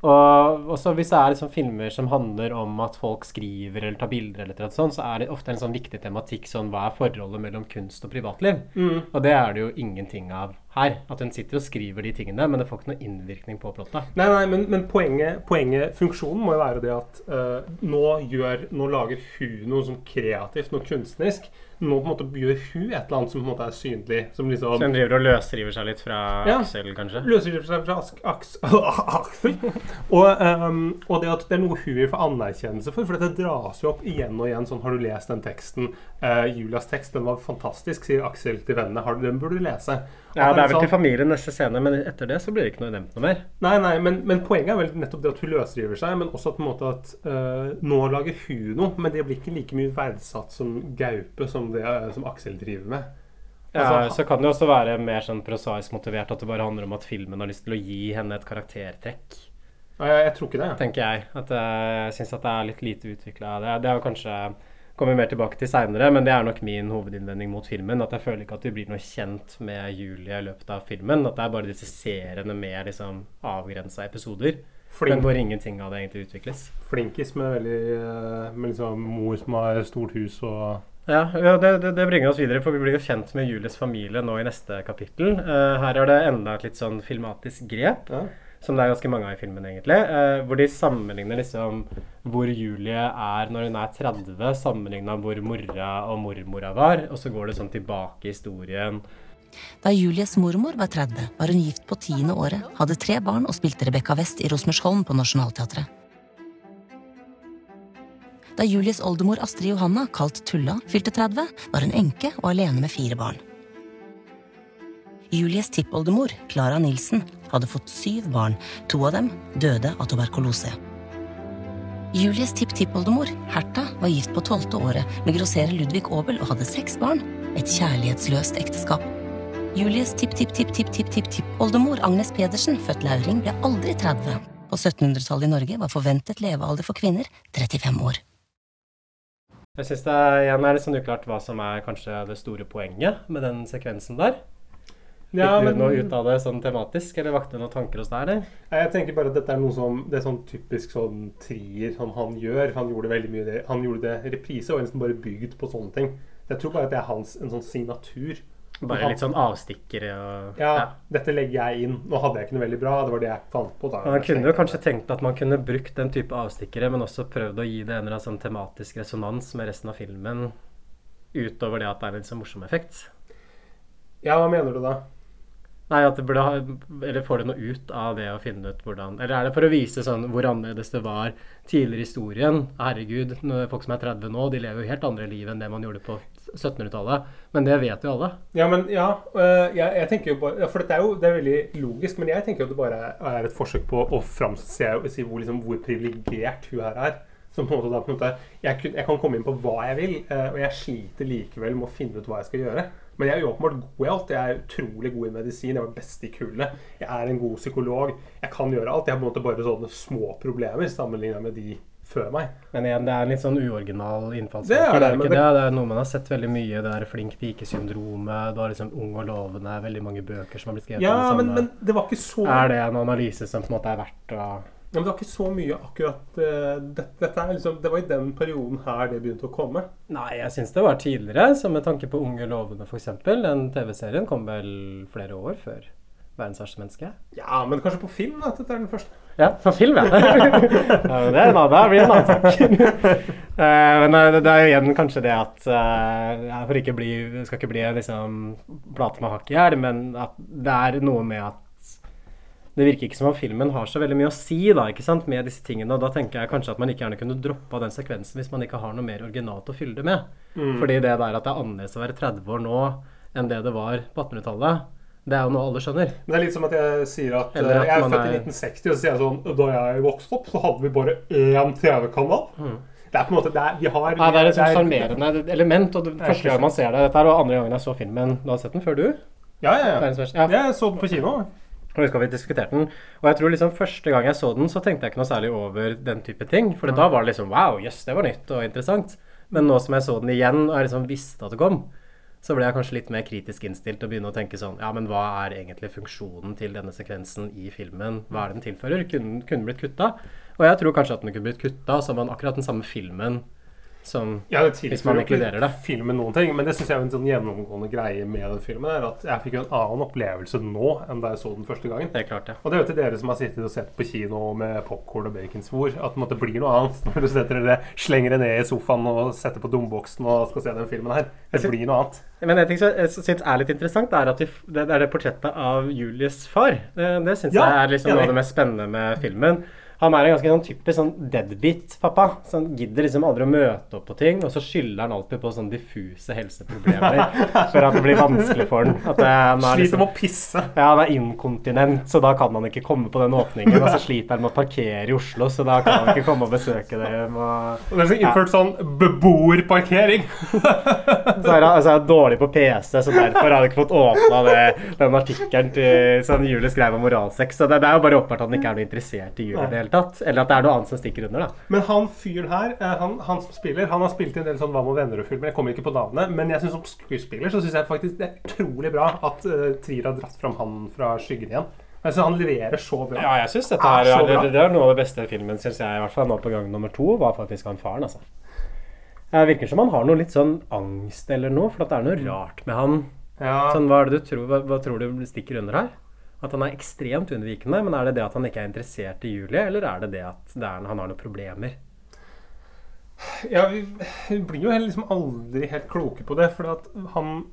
Og også hvis det er liksom filmer som handler om at folk skriver eller tar bilder, eller noe sånt, så er det ofte en sånn viktig tematikk sånn hva er forholdet mellom kunst og privatliv? Mm. Og det er det jo ingenting av her. At hun sitter og skriver de tingene, men det får ikke noen innvirkning på plottet. Nei, nei, men, men poenget, poenget, funksjonen må jo være det at uh, nå, gjør, nå lager hun noe som kreativt, noe kunstnerisk. Nå på en måte gjør hun et eller annet som på en måte er synlig. Som liksom Så hun driver og løsriver seg litt fra Ja. Aksel, kanskje? Løsriver seg fra Ask- Aks- Aksel. og, um, og det at det er noe hun vil få anerkjennelse for. For dette dras jo opp igjen og igjen. Sånn, har du lest den teksten? Uh, Julias tekst, den var fantastisk, sier Aksel til vennene. Den burde du lese. Ja, det er vel til familien neste scene, men etter det så blir det ikke noe nevnt noe mer. Nei, nei, men, men poenget er vel nettopp det at hun løsriver seg, men også at, på en måte at uh, nå lager hun noe, men det blir ikke like mye verdsatt som Gaupe som det som Aksel driver med. Ja, Altså, så kan det jo også være mer sånn prosaisk motivert at det bare handler om at filmen har lyst til å gi henne et karaktertrekk. Ja, jeg, jeg tror ikke det. Tenker jeg. At eh, jeg syns at det er litt lite utvikla. Det, det er jo kanskje Kommer mer tilbake til seinere, men det er nok min hovedinnvending mot filmen. At jeg føler ikke at vi blir noe kjent med Julie i løpet av filmen. At det er bare disse seriene med liksom avgrensa episoder. Flink. Men hvor ingenting av det egentlig utvikles. Flinkis med veldig eh, Med liksom mor som har stort hus og Ja, ja det, det, det bringer oss videre, for vi blir jo kjent med Julies familie nå i neste kapittel. Uh, her er det enda et litt sånn filmatisk grep, som det er ganske mange av i filmen, egentlig. eh, hvor de sammenligner liksom hvor Julie er når hun er 30, sammenligna hvor mora og mormora var, og så går det sånn tilbake i historien. Da Julies mormor var 30, var hun gift på tiende året, hadde tre barn og spilte Rebekka West i Rosmersholm på Nationaltheatret. Da Julies oldemor Astrid Johanna, kalt Tulla, fylte 30, var hun enke og alene med fire barn. Julies tippoldemor, Clara Nilsen, hadde fått syv barn. To av dem døde av tuberkulose. Julies tipptippoldemor, Herta, var gift på tolvte året med grosserer Ludvig Aabel og hadde seks barn. Et kjærlighetsløst ekteskap. Julies tipp-tipp-tipp-tipp-tipp-tippoldemor Agnes Pedersen, født Lauring, ble aldri 30. På 1700-tallet i Norge var forventet levealder for kvinner 35 år. Jeg syns det igjen er litt sånn uklart hva som er kanskje det store poenget med den sekvensen der. Ja, Fikk du men- noe ut av det sånn tematisk, eller vakte det noen tanker hos deg, eller? Jeg tenker bare at dette er noe som Det er sånn typisk sånn trier som han gjør. Han gjorde veldig mye det. Han gjorde det reprise og nesten bare bygd på sånne ting. Jeg tror bare at det er hans en sånn signatur. Bare Han- litt sånn avstikkere og Ja, dette legger jeg inn. Nå hadde jeg ikke noe veldig bra. Det var det jeg fant på. da. Man kunne jo kanskje tenkt at man kunne brukt den type avstikkere, men også prøvd å gi det en eller annen sånn tematisk resonans med resten av filmen, utover det at det er en litt sånn morsom effekt. Ja, hva mener du da? Nei, at det burde ha Eller får det noe ut av det å finne ut hvordan Eller er det for å vise sånn hvor annerledes det var tidligere i historien? Herregud, folk som er 30 nå, de lever jo helt andre liv enn det man gjorde på 1700-tallet. Men det vet jo alle. Ja, men ja, øh, jeg, jeg tenker jo bare For dette er jo det er veldig logisk, men jeg tenker jo at det bare er et forsøk på å framse si hvor, liksom, hvor privilegert hun her er. Som på en måte da på en måte jeg, jeg kan komme inn på hva jeg vil, eh, og jeg sliter likevel med å finne ut hva jeg skal gjøre. Men jeg er jo åpenbart god i alt. Jeg er utrolig god i medisin. Jeg var best i kullet. Jeg er en god psykolog. Jeg kan gjøre alt. Jeg har på en måte bare sånne små problemer sammenligna med de før meg. Men igjen, det er en litt sånn uoriginal Det innfallsvinkel. er Det, det, er men det- det. det er noe man har sett veldig mye. Det der flink pike-syndromet. Du har liksom Ung og lovende. Veldig mange bøker som har blitt skrevet Ja, om det men, samme. men det var ikke så Er det en analyse som på en måte er verdt å Ja, men det var ikke så mye akkurat uh, det, dette er liksom, Det var i den perioden her det begynte å komme. Nei, jeg syns det var tidligere. Så med tanke på Unge lovende, f.eks. Den TV-serien kom vel flere år før 'Verdens verste menneske'? Ja, men kanskje på film at dette er den første. Ja, på film, ja. ja det er en annen, det blir en annen sak. Eh, men eh, det, det er jo igjen kanskje det at uh, Jeg ikke bli, skal ikke bli liksom plate med hakk i hjel, men at det er noe med at det virker ikke som om filmen har så veldig mye å si da, ikke sant, med disse tingene. Og da tenker jeg kanskje at man ikke gjerne kunne droppa den sekvensen hvis man ikke har noe mer originalt å fylle det med. Mm. Fordi det der at det er annerledes å være 30 år nå enn det det var på 1800-tallet. Det er jo noe alle skjønner. Men det er litt som at jeg sier at, eh, at jeg er født i er- 1960, og så sier jeg sånn Da jeg vokste opp, så hadde vi bare én TV-kanal. Det er på en måte det er, Vi har Nei, det er et sånt sjarmerende element. Og det, Det første gang man ser det Dette er og andre gangen jeg så filmen. Du har sett den før, du? Ja, ja, ja. Ja. Jeg så den på kino. Og husker vi diskuterte den. Og jeg tror liksom første gang jeg så den, så tenkte jeg ikke noe særlig over den type ting. For da var det liksom wow, jøss, det var nytt og interessant. Men nå som jeg så den igjen, og jeg liksom visste at det kom, så ble jeg kanskje litt mer kritisk innstilt og begynne å tenke sånn Ja, men hva er egentlig funksjonen til denne sekvensen i filmen? Hva er det den tilfører? Kunne kunne den blitt kutta? Og jeg tror kanskje at den kunne blitt kutta, så man akkurat den samme filmen som Ja, det Hvis man tilfører jo inkluderer det. filmen noen ting, men det syns jeg er en sånn gjennomgående greie med den filmen. er At jeg fikk jo en annen opplevelse nå enn da jeg så den første gangen. Det er klart, ja. Og det er jo til dere som har sittet og sett på kino med popkorn og baconsvor, at det blir noe annet når du setter dere, slenger det ned i sofaen og setter på dumboksen og skal se den filmen her. Det blir noe annet. Men en ting som jeg syns er litt interessant, er at det det er det portrettet av Julies far. Det, det syns Ja, jeg er liksom noe av det mest spennende med filmen. Han er en ganske sånn typisk sånn deadbeat-pappa. Så han gidder liksom aldri å møte opp på ting, og så skylder han alltid på sånn diffuse helseproblemer for at det blir vanskelig for han. At det, han er Sliter liksom, med å pisse. ja, han er inkontinent, så da kan han ikke komme på den åpningen. Og så sliter han med å parkere i Oslo, så da kan han ikke komme og besøke dem. Og, det er så innført sånn beboerparkering. Så er han altså, er dårlig på PC, så derfor har han ikke fått åpna den artikkelen som Julie skrev om moralsex. Så det, det er jo bare åpenbart at han ikke er noe interessert i Julie det hele tatt. Eller at det er noe annet som stikker under, da. Men han fyren her, eh, han, han som spiller, han har spilt i en del sånn Hva med venner-filmer. Jeg kommer ikke på navnet, men jeg synes som skuespiller så syns jeg faktisk det er utrolig bra at uh, Trier har dratt fram han fra skyggen igjen. Synes Han leverer så bra. Ja, jeg synes dette Er er, er, det, det er noe av det beste filmen, syns jeg. I hvert fall nå på gang nummer to, var faktisk han faren, altså. Det virker som han har noe litt sånn angst eller noe, for at det er noe rart med han. Ja. Sånn, hva, er det du tror, hva, hva tror du stikker under her? At han er ekstremt unnvikende, men er det det at han ikke er interessert i Julie, eller er det det at det er, han har noen problemer? Ja, vi, vi blir jo liksom aldri helt kloke på det. For han,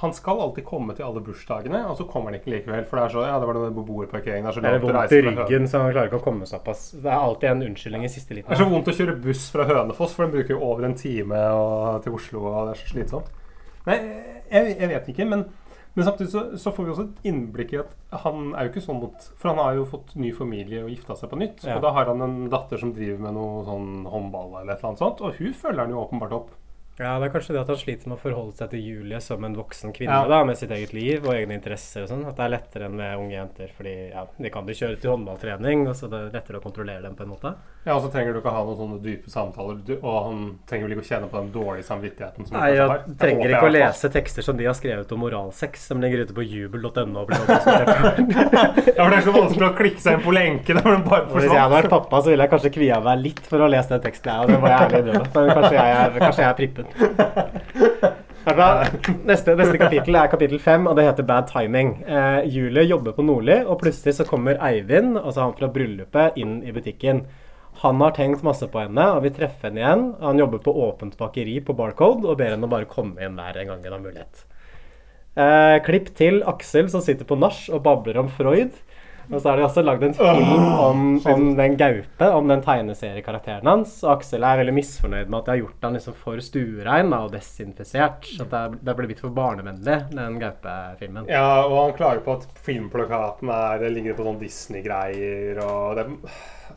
han skal alltid komme til alle bursdagene, og så kommer han ikke likevel. For det er så, ja, det var noe beboerparkering Det er så Det er langt å vondt i ryggen, så han klarer ikke å komme såpass. Det er alltid en unnskyldning i siste liten. Det er så vondt å kjøre buss fra Hønefoss, for den bruker jo over en time og, til Oslo, og det er så slitsomt. Nei, jeg, jeg vet ikke, men, men samtidig så, så får vi også et innblikk i at han er jo ikke sånn mot For han har jo fått ny familie og gifta seg på nytt. Ja. Og da har han en datter som driver med noe sånn håndball eller et eller annet sånt, og hun følger han jo åpenbart opp. Ja, det er kanskje det at han sliter med å forholde seg til Julie som en voksen kvinne Ja. da, med sitt eget liv og egne interesser og sånn. At det er lettere enn med unge jenter, fordi ja, de kan jo kjøre til håndballtrening, og så det er lettere å kontrollere dem på en måte. Ja, og så trenger du ikke ha noen sånne dype samtaler, og han trenger vel ikke å kjenne på den dårlige samvittigheten som Nei, han jeg har. Det trenger ikke å lese tekster som de har skrevet om moralsex, som ligger ute på jubel.no. og blir diskutert. Ja, for det er så vanskelig å klikke seg inn på lenken Hvis jeg hadde vært pappa, så ville jeg kanskje kvia meg litt for å lese den teksten. Ja, det må jeg ærlig innrømme. Kanskje jeg er, kanskje jeg er prippen. Neste, neste kapittel er kapittel fem, og det heter Bad timing. Eh, Julie jobber på Nordli, og plutselig så kommer Eivind, altså han fra bryllupet, inn i butikken. Han har tenkt masse på henne og vil treffe henne igjen. Han jobber på åpent bakeri på Barcode og ber henne bare komme inn hver gang hun har mulighet. Eh, klipp til Aksel som sitter på nach og babler om Freud. Og så har de også lagd en film om, om den gaupe, om den tegneseriekarakteren hans. Og Aksel er veldig misfornøyd med at de har gjort han liksom for stuerein og desinfisert. At det, det er blitt for barnevennlig, den gaupefilmen. Ja, og han klager på at filmplakaten er, ligger på sånn Disney-greier og det,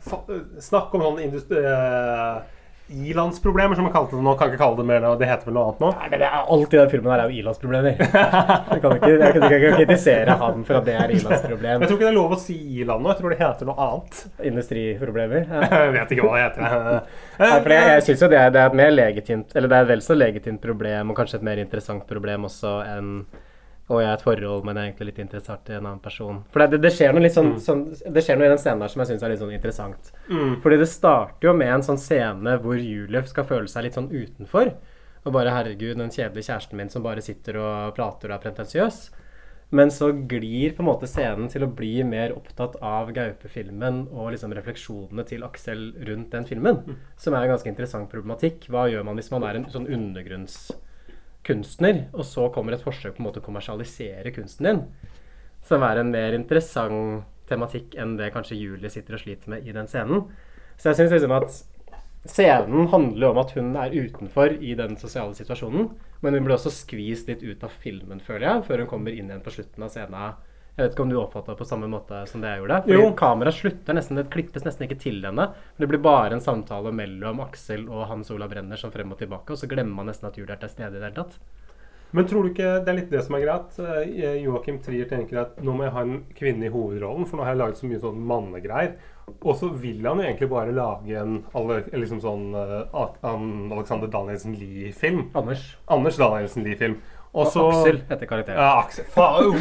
Snakk om sånn industri... ilandsproblemer, som man kalte det nå. Kan ikke kalle det mer. Det heter vel noe annet nå? Nei, det er Alt i den filmen her er jo ilandsproblemer. Jeg kan ikke, jeg kan ikke kritisere han for at det er ilandsproblem. Jeg tror ikke det er lov å si iland nå. Jeg tror det heter noe annet. Industriproblemer. Ja. Jeg vet ikke hva det heter. Nei, for jeg, jeg synes jo det, er- det er et mer legitimt Eller det er et vel så legitimt problem, og kanskje et mer interessant problem også enn og jeg er i et forhold, men jeg er egentlig litt interessert i en annen person. For det, det, skjer noe litt sånn, sånn Det skjer noe i den scenen der som jeg syns er litt sånn interessant. Mm. Fordi det starter jo med en sånn scene hvor Julief skal føle seg litt sånn utenfor. Og bare 'herregud, den kjedelige kjæresten min som bare sitter og prater og er pretensiøs'. Men så glir på en måte scenen til å bli mer opptatt av gaupefilmen og liksom refleksjonene til Aksel rundt den filmen. Som er en ganske interessant problematikk. Hva gjør man hvis man er en sånn undergrunnskunstner, og så kommer et forsøk på en måte å kommersialisere kunsten din? Som er en mer interessant tematikk enn det kanskje Julie sitter og sliter med i den scenen. Så jeg syns liksom at Scenen handler om at hun er utenfor i den sosiale situasjonen. Men hun blir også skvist litt ut av filmen, føler jeg, før hun kommer inn igjen på slutten av scenen. Jeg vet ikke om du oppfatta det på samme måte som det jeg gjorde? Fordi Jo. kameraet slutter nesten, det klippes nesten ikke til henne. Det blir bare en samtale mellom Aksel og Hans Olav Brenner som frem og tilbake, og så glemmer man nesten at Julie er til stede i det hele tatt. Men tror du ikke det er litt det som er greit? Joakim Joachim Trier tenker at nå må jeg ha en kvinne i hovedrollen, for nå har jeg laget så mye sånn mannegreier. Og så vil han jo egentlig bare lage en liksom sånn eh, Alexander Danielsen Lie-film. Anders. Anders Danielsen Lie-film. Og Aksel heter karakteren. Ja, Aksel. Faen.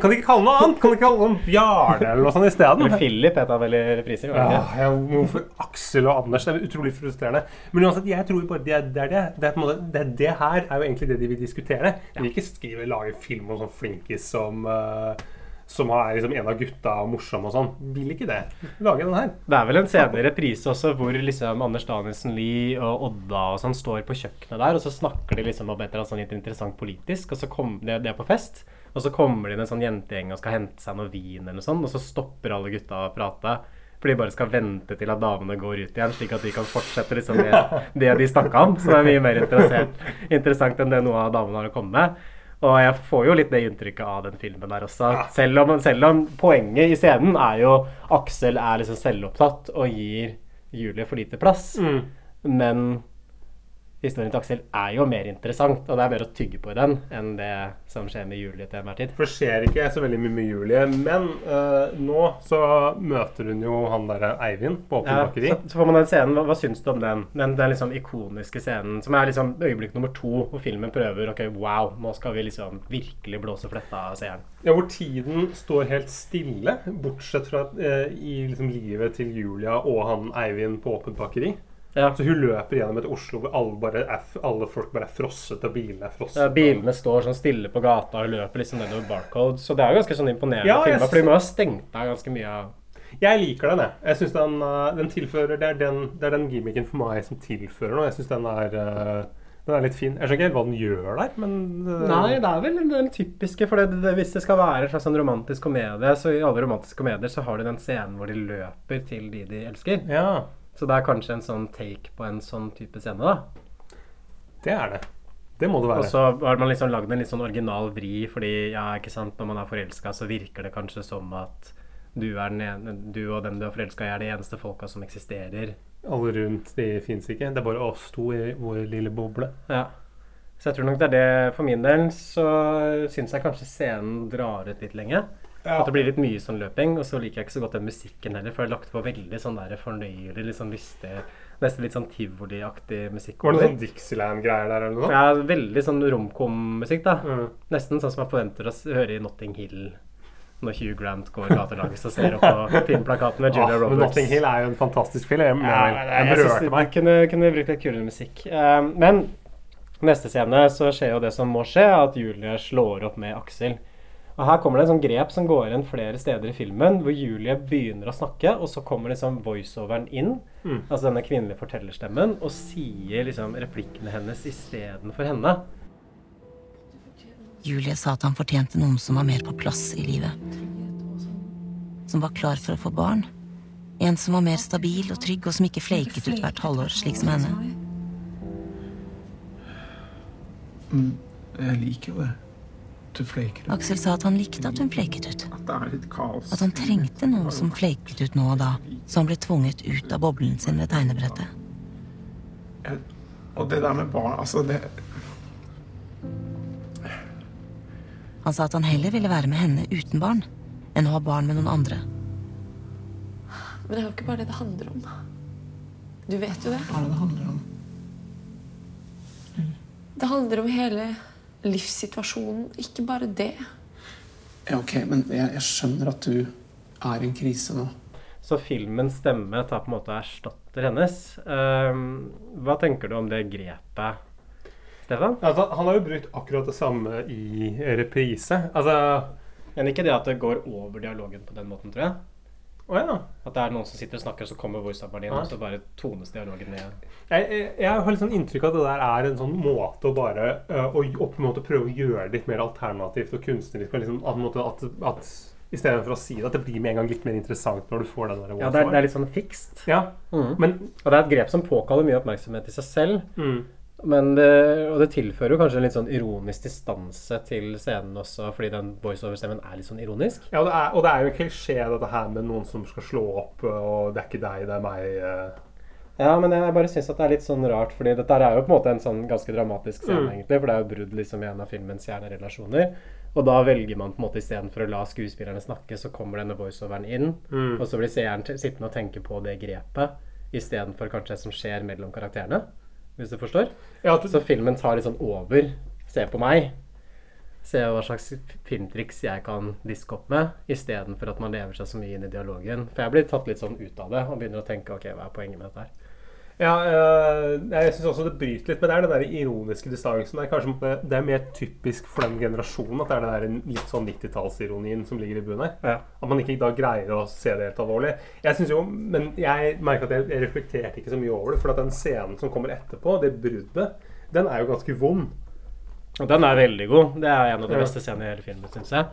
Kan de ikke kalle noe annet? Kan de ikke kalle noen Bjarne eller noe sånt isteden? Philip het han vel i? Ja, ja, hvorfor Aksel og Anders? Det er utrolig frustrerende. Men uansett, jeg tror bare det er det. Er det. Det, er på en måte, det, er det her er jo egentlig det de vil diskutere. De vil ikke skrive, lage film om sånn flinkis som eh, som er liksom en av gutta og morsom og sånn. Vil ikke det. Lage den her. Det er vel en senere reprise også hvor liksom Anders Danielsen Lie og Odda og sånn står på kjøkkenet der, og så snakker de liksom om et eller annet sånn interessant politisk, og så kommer det, det er på fest, og så kommer det inn en sånn jentegjeng og skal hente seg noe vin eller noe sånt, og så stopper alle gutta å prate. For de bare skal vente til at damene går ut igjen, slik at de kan fortsette liksom med det de snakka om. Det er mye mer interessant enn det noe av damene har å komme med. Og jeg får jo litt det inntrykket av den filmen der også. Selv om, selv om poenget i scenen er jo Aksel er liksom selvopptatt og gir Julie for lite plass. Mm. Men historien til Aksel er jo mer interessant, og det er mer å tygge på i den enn det som skjer med Julie til enhver tid. For det skjer ikke så veldig mye med Julie. Men uh, nå så møter hun jo han derre Eivind på Åpen Ja, så, så får man den scenen. Hva, hva syns du om den? Den, den liksom ikoniske scenen som er liksom øyeblikk nummer to, hvor filmen prøver Ok, wow, nå skal vi liksom virkelig blåse fletta av seeren. Ja, hvor tiden står helt stille, bortsett fra uh, i liksom livet til Julia og han Eivind på Åpent bakeri. Så hun løper gjennom et Oslo hvor alle, bare er, alle folk bare er frosset, og bilene er frosset. Ja, bilene står sånn stille på gata og løper liksom nedover Barcode. Så det er jo ganske sånn imponerende Ja, filma, for de må ha stengt av ganske mye av Jeg liker den, jeg. Jeg synes den, eh, den tilfører det er den, det er den gimmicken for meg som tilfører noe. Jeg syns den er eh, den er litt fin. Jeg skjønner ikke helt hva den gjør der, men eh, Nei, det er vel den typiske. For det, det, hvis det skal være en slags sånn romantisk komedie, så i alle romantiske komedier så har du den scenen hvor de løper til de de elsker. Så det er kanskje en sånn take på en sånn type scene, da. Det er det. Det må det være. Og så har man liksom lagd en litt sånn original vri, fordi ja, ikke sant, når man er forelska, så virker det kanskje som at du, er ene, du og den du er forelska i, er de eneste folka som eksisterer. Alle rundt, de fins ikke. Det er bare oss to i vår lille boble. Ja. Så jeg tror nok det er det For min del så syns jeg kanskje scenen drar ut litt lenge. Ja. At det blir litt mye sånn løping. Og så liker jeg ikke så godt den musikken heller, for jeg har lagt på veldig sånn der fornøyelig, litt sånn lystig Nesten litt sånn tivoliaktig musikk. Var det over. sånn Dixieland-greier der, eller noe? Ja, veldig sånn romcom-musikk, da. Nesten sånn som jeg forventer å høre i Notting Hill når Hugh Grant går gatelangs og ser opp på filmplakaten med Julia Ah, Roberts. Notting Hill er jo en fantastisk film. Ja, jeg, men jeg jeg berørte meg. Kunne, kunne brukt litt kulere musikk. Eh, men neste scene så skjer jo det som må skje, at Julie slår opp med Aksel. Og Her kommer det en sånn grep som går igjen flere steder i filmen, hvor Julie begynner å snakke, og så kommer liksom voiceoveren inn, Mm. altså denne kvinnelige fortellerstemmen, og sier liksom replikkene hennes istedenfor henne. Julie sa at han fortjente noen som var mer på plass i livet. Som var klar for å få barn. En som var mer stabil og trygg, og som ikke flaket ut hvert halvår, slik som henne. Mm, jeg liker jo det. Du fleker ut. Aksel sa at han likte at hun fleket ut. At det er litt kaos. At han trengte noen som fleiket ut nå og da, så han ble tvunget ut av boblen sin ved tegnebrettet. Og det der med barn, altså det Han sa at han heller ville være med henne uten barn, enn å ha barn med noen andre. Men det er jo ikke bare det det handler om. Du vet jo det. Hva er det det handler om? Det handler om hele livssituasjonen, ikke bare det. Ja, ok, men jeg, jeg skjønner at du er i en krise nå. Så filmens stemme tar på en måte erstatter hennes. Um, hva tenker du om det grepet, Stefan? Altså, han har jo brukt akkurat det samme i reprise. Altså Men ikke det at det går over dialogen på den måten, tror jeg. Å ja. At det er noen som sitter og snakker, og så kommer voiceoveren din, Ja. og så bare tones dialogen ned. Jeg, jeg, jeg har litt sånn inntrykk av at det der er en sånn måte å bare uh, å, å prøve å gjøre det litt mer alternativt og kunstnerisk. og Liksom, at, at, at Istedenfor å si det. At det blir med en gang litt mer interessant når du får den der Ja, det er, det er litt sånn fikst. Ja, Mm. men Og det er et grep som påkaller mye oppmerksomhet i seg selv. Mm. Men det, og det tilfører jo kanskje en litt sånn ironisk distanse til scenen også, fordi den voiceover-stemmen er litt sånn ironisk. Ja, og det, er, og det er jo en klisjé, dette her med noen som skal slå opp, og det er ikke deg, det er meg. eh. Ja, men jeg bare syns det er litt sånn rart, fordi dette er jo på en måte en sånn ganske dramatisk scene, Mm. egentlig. For det er jo brudd liksom i en av filmens kjernerelasjoner. Og da velger man på en måte istedenfor å la skuespillerne snakke, så kommer denne voiceoveren inn. Mm. Og så blir seeren sittende og tenke på det grepet istedenfor kanskje det som skjer mellom karakterene. Hvis du forstår? Ja, Så filmen tar litt sånn over. Se på meg. Se hva slags filmtriks jeg kan diske opp med, istedenfor at man lever seg så mye inn i dialogen. For jeg blir tatt litt sånn ut av det og begynner å tenke ok, hva er poenget med dette her? Ja, eh, jeg syns også det bryter litt, men det er den der ironiske distansen. Det er kanskje det er mer typisk for den generasjonen at det er den der litt sånn 90-tallsironien som ligger i bunnen her. Ja. At man ikke da greier å se det helt alvorlig. Jeg synes jo, Men jeg merker at jeg, reflekterte ikke så mye over det, for at den scenen som kommer etterpå, det bruddet, den er jo ganske vond. Den er veldig god. Det er en av de beste scenene i hele filmen, syns jeg.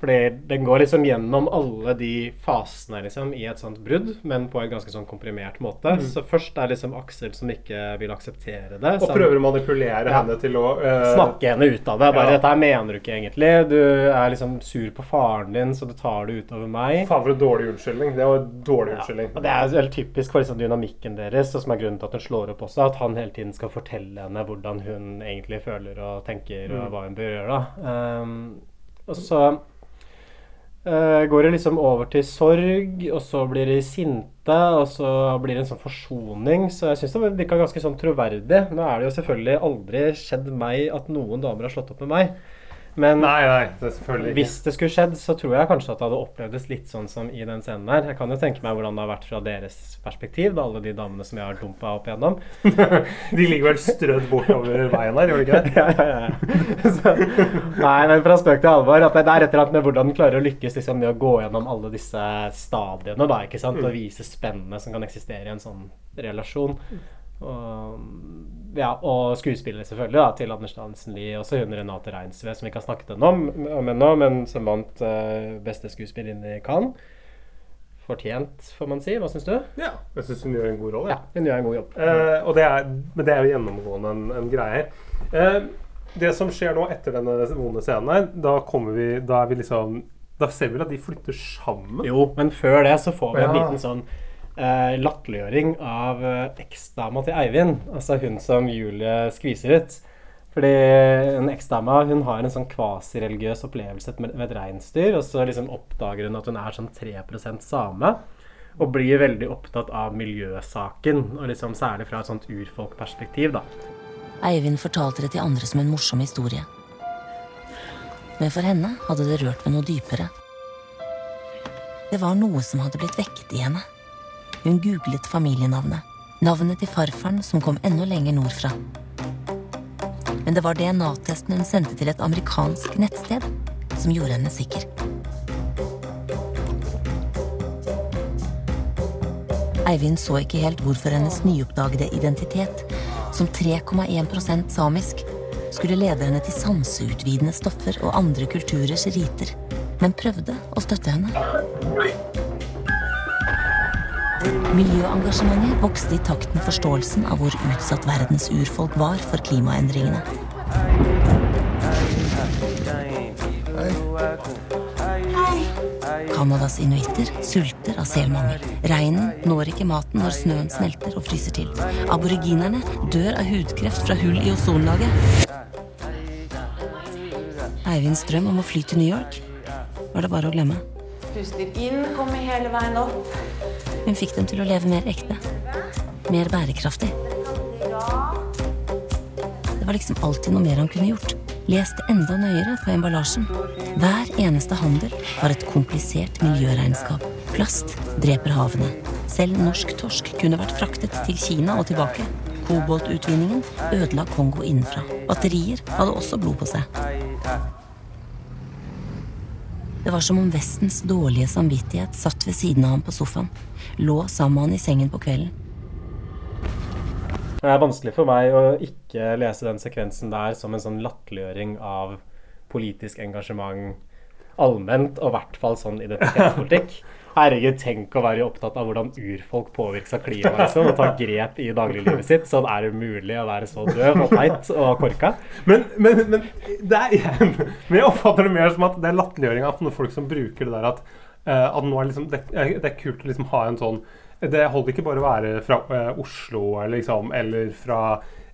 Fordi den går liksom gjennom alle de fasene liksom, i et sånt brudd, men på en ganske sånn komprimert måte. Mm. Så først er liksom Aksel som ikke vil akseptere det. Og prøver å manipulere Ja. henne til å uh, Snakke henne ut av det. Bare Ja. 'Dette mener du ikke egentlig'. Du er liksom sur på faren din, så du tar det utover meg. Faen, for en dårlig unnskyldning. Det var en dårlig unnskyldning. Og Det er veldig typisk for liksom dynamikken deres, og som er grunnen til at hun slår opp også. At han hele tiden skal fortelle henne hvordan hun egentlig føler og tenker, og Mm. hva hun bør gjøre. da. Um, og så går det liksom over til sorg, og så blir de sinte, og så blir det en sånn forsoning. Så jeg syns det virka ganske sånn troverdig. Nå er det jo selvfølgelig aldri skjedd meg at noen damer har slått opp med meg. Men Nei, nei, det hvis det skulle skjedd, så tror jeg kanskje at det hadde opplevdes litt sånn som i den scenen her. Jeg kan jo tenke meg hvordan det har vært fra deres perspektiv, da, alle de damene som jeg har dumpa opp igjennom. De ligger vel strødd bortover veien her, gjør de ikke det? ja, ja, ja. Så, nei, men fra spøk til alvor. At det er et eller annet med hvordan den klarer å lykkes liksom, med å gå gjennom alle disse stadiene da, ikke sant? og Mm. vise spennene som kan eksistere i en sånn relasjon. Og, ja, og skuespillere selvfølgelig da, til Anders Dansen Lie, også hun Renate Reinsve, som vi ikke har snakket om, om ennå, men som vant uh, beste skuespillerinne i Cannes. Fortjent, får man si. Hva syns du? Ja, jeg syns hun gjør en god rolle. Ja, hun gjør en god jobb. Eh, og det er, men det er jo gjennomgående en, en greie her. Eh, det som skjer nå etter denne vonde scenen her, da kommer vi Da er vi liksom Da ser vi vel at de flytter sammen. Jo, men før det så får vi en Ja. liten sånn eh, latterliggjøring av eh, eksdama til Eivind. Altså hun som Julie skviser ut. Fordi en eksdama hun har en sånn kvasireligiøs opplevelse med, med et reinsdyr, og så liksom oppdager hun at hun er sånn 3% same. Og blir veldig opptatt av miljøsaken, og liksom særlig fra et sånt urfolkperspektiv, da. Eivind fortalte det til andre som en morsom historie. Men for henne hadde det rørt ved noe dypere. Det var noe som hadde blitt vekket i henne. Hun googlet familienavnet. Navnet til farfaren som kom enda lenger nordfra. Men det var DNA-testen hun sendte til et amerikansk nettsted, som gjorde henne sikker. Eivind så ikke helt hvorfor hennes nyoppdagede identitet, som 3,1% samisk, skulle lede henne til sanseutvidende stoffer og andre kulturers riter, men prøvde å støtte henne. Miljøengasjementet vokste i takt med forståelsen av hvor utsatt verdens urfolk var for klimaendringene. Canadas inuitter sulter av selmangel. Reinen når ikke maten når snøen smelter og fryser til. Aboriginerne dør av hudkreft fra hull i ozonlaget. Eivinds drøm om å fly til New York var det bare å glemme. Puster inn, kommer hele veien opp. Hun fikk dem til å leve mer ekte. Mer bærekraftig. Det var liksom alltid noe mer han kunne gjort. Leste enda nøyere på emballasjen. Hver eneste handel var et komplisert miljøregnskap. Plast dreper havene. Selv norsk torsk kunne vært fraktet til Kina og tilbake. Koboltutvinningen ødela Kongo innenfra. Batterier hadde også blod på seg. Det var som om Vestens dårlige samvittighet satt ved siden av ham på sofaen. Lå sammen med han i sengen på kvelden. Det er vanskelig for meg å ikke lese den sekvensen der som en sånn latterliggjøring av politisk engasjement allment, og i hvert fall sånn identitetspolitikk. Herregud, tenk å være opptatt av hvordan urfolk påvirkes av klimaet liksom, og ta grep i dagliglivet sitt. Sånn er det mulig å være så døv og teit og korka. Men, men, men, det er, men jeg oppfatter det mer som at det er latterliggjøring av noen folk som bruker det der at, at nå er liksom, det, er- det er kult å liksom ha en sånn Det holder ikke bare å være fra eh, Oslo liksom, eller fra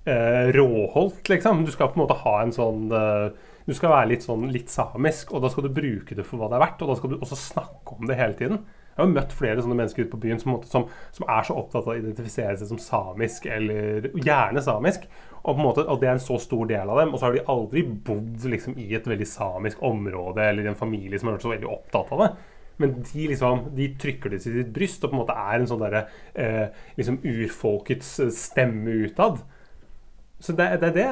eh, Råholt, liksom. Du skal på en måte ha en sånn eh, Du skal være litt sånn litt samisk, og da skal du bruke det for hva det er verdt. Og da skal du også snakke om det hele tiden. Jeg har møtt flere sånne mennesker ute på byen som, som, som er så opptatt av å identifisere seg som samisk, eller gjerne samisk. Og, måte, og det er en så stor del av dem. Og så har de aldri bodd liksom, i et veldig samisk område eller i en familie som har vært så veldig opptatt av det. Men de, liksom, de trykker det til sitt bryst og på en måte er en sånn derre eh, liksom urfolkets eh, stemme utad. Så det, det, det,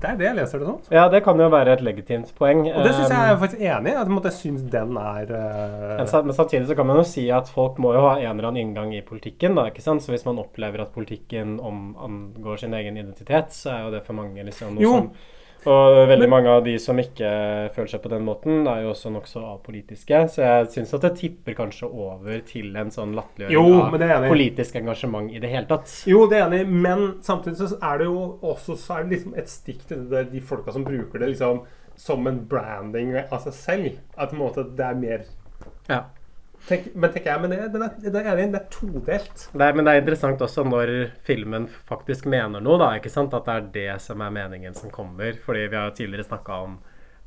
det er det jeg leser det som. Ja, det kan jo være et legitimt poeng. Og det syns jeg er faktisk enig i. At jeg syns den er uh... Men samtidig så kan man jo si at folk må jo ha en eller annen inngang i politikken. da, ikke sant? Så hvis man opplever at politikken om, angår sin egen identitet, så er jo det for mange liksom noe Jo. som Og veldig mange av de som ikke føler seg på den måten, er jo også nokså apolitiske. Så jeg syns at det tipper kanskje over til en sånn latterliggjøring er av politisk engasjement i det hele tatt. Jo, det er enig men samtidig så er det jo også så er det liksom et stikk til det der, de folka som bruker det liksom som en branding av seg selv. At på en måte det er mer Ja. Tenk, men tenker jeg, men det, det, er, det, er, det er todelt. Er, men det er interessant også når filmen faktisk mener noe, da. ikke sant? At det er det som er meningen som kommer. Fordi vi har jo tidligere snakka om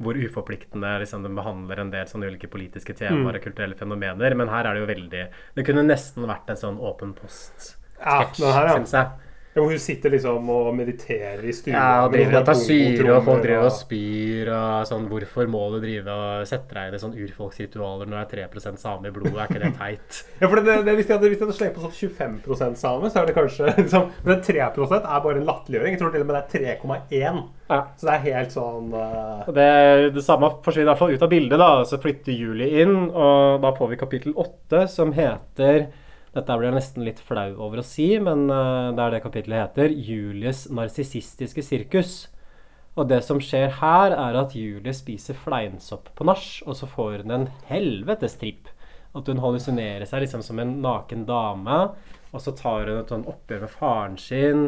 hvor uforpliktende liksom, den behandler en del sånne ulike politiske temaer Mm. og kulturelle fenomener. Men her er det jo veldig Det kunne nesten vært en sånn åpen post-sketsj, ja. syns jeg. Ja, hun sitter liksom og mediterer i stua. Ja, og driver og tar syre, og folk driver og spyr og sånn Hvorfor må du drive og sette deg inn i sånn urfolksritualer når det er 3 same i blodet? Er ikke det teit? Ja, for det, det, hvis de hadde, hvis de hadde slengt på sånn 25% same, så er det kanskje liksom, Men 3 er bare en latterliggjøring. Jeg tror til og med det er 3,1. Så det er helt sånn uh... Det, det samme forsvinner i hvert fall ut av bildet. da, Så flytter Julie inn, og da får vi kapittel 8, som heter Dette blir jeg nesten litt flau over å si, men eh, det er det kapittelet heter. Julies narsissistiske sirkus. Og det som skjer her, er at Julie spiser fleinsopp på nach, og så får hun en helvetes tripp. At hun hallusinerer seg liksom som en naken dame, og så tar hun et sånn oppgjør med faren sin.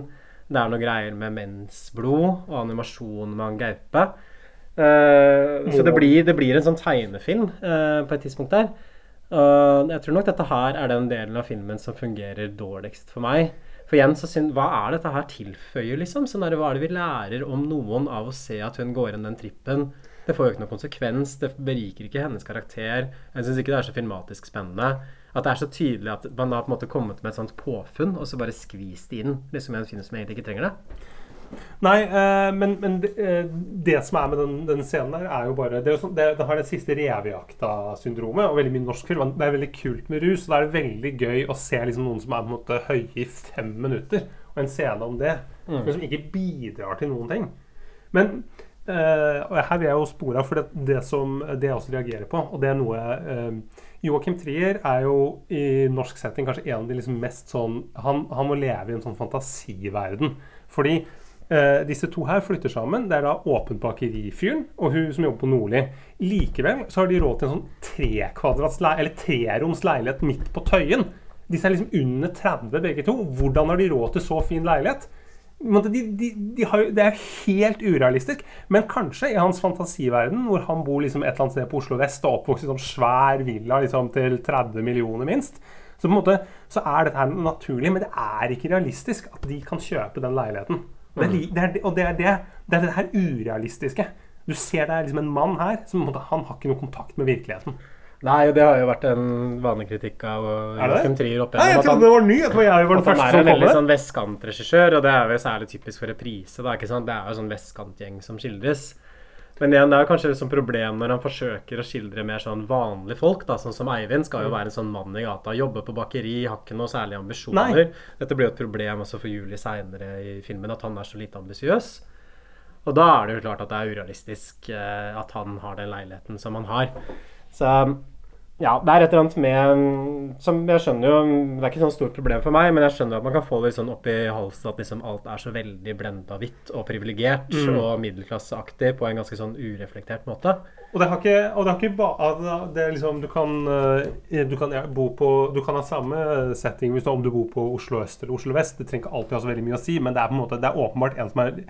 Det er noe greier med mensblod og animasjon med han gaupe. Uh, så det blir, det blir en sånn tegnefilm uh, på et tidspunkt der. Og jeg tror nok dette her er den delen av filmen som fungerer dårligst for meg. For igjen, så syn, hva er dette her tilføyer, liksom? Sånn der, hva er det vi lærer om noen av å se at hun går inn den trippen? Det får jo ikke noen konsekvens. Det beriker ikke hennes karakter. Jeg syns ikke det er så filmatisk spennende. At det er så tydelig at man har på en måte kommet med et sånt påfunn, og så bare skvist det inn liksom i en film som egentlig ikke trenger det. Nei, eh, men, men det, eh, det som er med den, den scenen der, er jo bare Det, jo sånn, det, det har det siste revejakta-syndromet, og veldig mye norsk film. Det er veldig kult med rus, og da er det veldig gøy å se liksom noen som er på en måte høye i fem minutter, og en scene om det, Mm. men som ikke bidrar til noen ting. Men Uh, og her vil jeg jo spore av, for det, det som det jeg også reagerer på, og det er noe uh, Joachim Trier er jo i norsk setting kanskje en av de liksom mest sånn han, han må leve i en sånn fantasiverden. Fordi eh, disse to her flytter sammen. Det er da Åpent bakeri-fyren og hun som jobber på Nordli. Likevel så har de råd til en sånn trekvadrats le- eller treroms leilighet midt på Tøyen. Disse er liksom under 30 begge to. Hvordan har de råd til så fin leilighet? De, de, de har, det er helt urealistisk. Men kanskje i hans fantasiverden, hvor han bor liksom et eller annet sted på Oslo vest og oppvokst i sånn svær villa liksom til 30 millioner minst, så på en måte så er dette her naturlig. Men det er ikke realistisk at de kan kjøpe den leiligheten. Og det er, det er, og det er det, det er det her urealistiske. Du ser det er liksom en mann her som han har ikke noe kontakt med virkeligheten. Nei, det har jo vært en vanlig kritikk av? Joachim Trier opp Nei, jeg igjennom, trodde det var ny. Jeg tror jeg var den at han er en veldig sånn vestkantregissør, og det er jo særlig typisk for reprise. Da, ikke sant? Det er jo sånn vestkantgjeng som skildres. Men igjen, det er kanskje et problem når han forsøker å skildre mer sånn vanlige folk. da, Sånn som Eivind skal jo Mm. være en sånn mann i gata, jobbe på bakeri, har ikke noe særlige ambisjoner. Dette blir jo et problem også for Julie seinere i filmen, at han er så lite ambisiøs. Og da er det jo klart at det er urealistisk eh, at han har den leiligheten som han har. Så Ja, det er et eller annet med mm, som Jeg skjønner jo Det er ikke sånn stort problem for meg, men jeg skjønner at man kan få litt sånn opp i halsen at liksom alt er så veldig blenda hvitt og privilegert Mm. og middelklasseaktig på en ganske sånn ureflektert måte. Og det har ikke, og det har ikke bare det er liksom, du, kan, eh, du, kan, ja, bo på, du kan ha samme setting hvis du, om du bor på Oslo øst eller Oslo vest. Det trenger ikke alltid ha så veldig mye å si, men det er på en måte, det er åpenbart en som er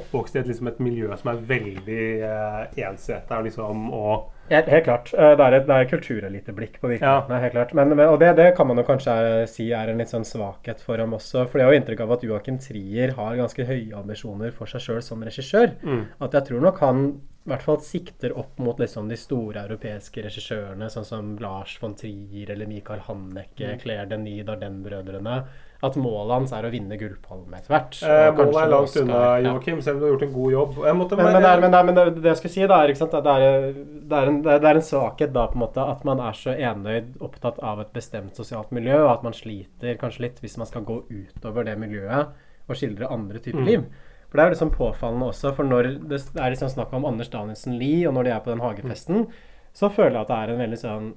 oppvokst i et, liksom, et miljø som er veldig eh, ensretta. Liksom, og Helt, helt klart. Eh, Det er et, et kultureliteblikk på virkeligheten. helt klart. Men, men, og det, det kan man jo kanskje eh, si er en litt sånn svakhet for ham også. For jeg har jo inntrykk av at Joakim Trier har ganske høye ambisjoner for seg sjøl som regissør. Mm. At jeg tror nok han i hvert fall sikter opp mot liksom de store europeiske regissørene, sånn som Lars von Trier eller Michael Hanneke, Mm. Claire Denis, Dardenne-brødrene. At målet hans er å vinne gullpallen etter hvert. eh, målet er langt unna. Joakim, selv om du har gjort en god jobb. Måtte Men, men, men, men det, det jeg skulle si, da, er, det, er, det, er en, det er- en svakhet da, på en måte, at man er så enøyd opptatt av et bestemt sosialt miljø, og at man sliter kanskje litt hvis man skal gå utover det miljøet og skildre andre typer Mm. liv. For det er jo liksom påfallende også, for når det er liksom snakk om Anders Danielsen Lie, og når de er på den hagefesten, så føler jeg at det er en veldig sånn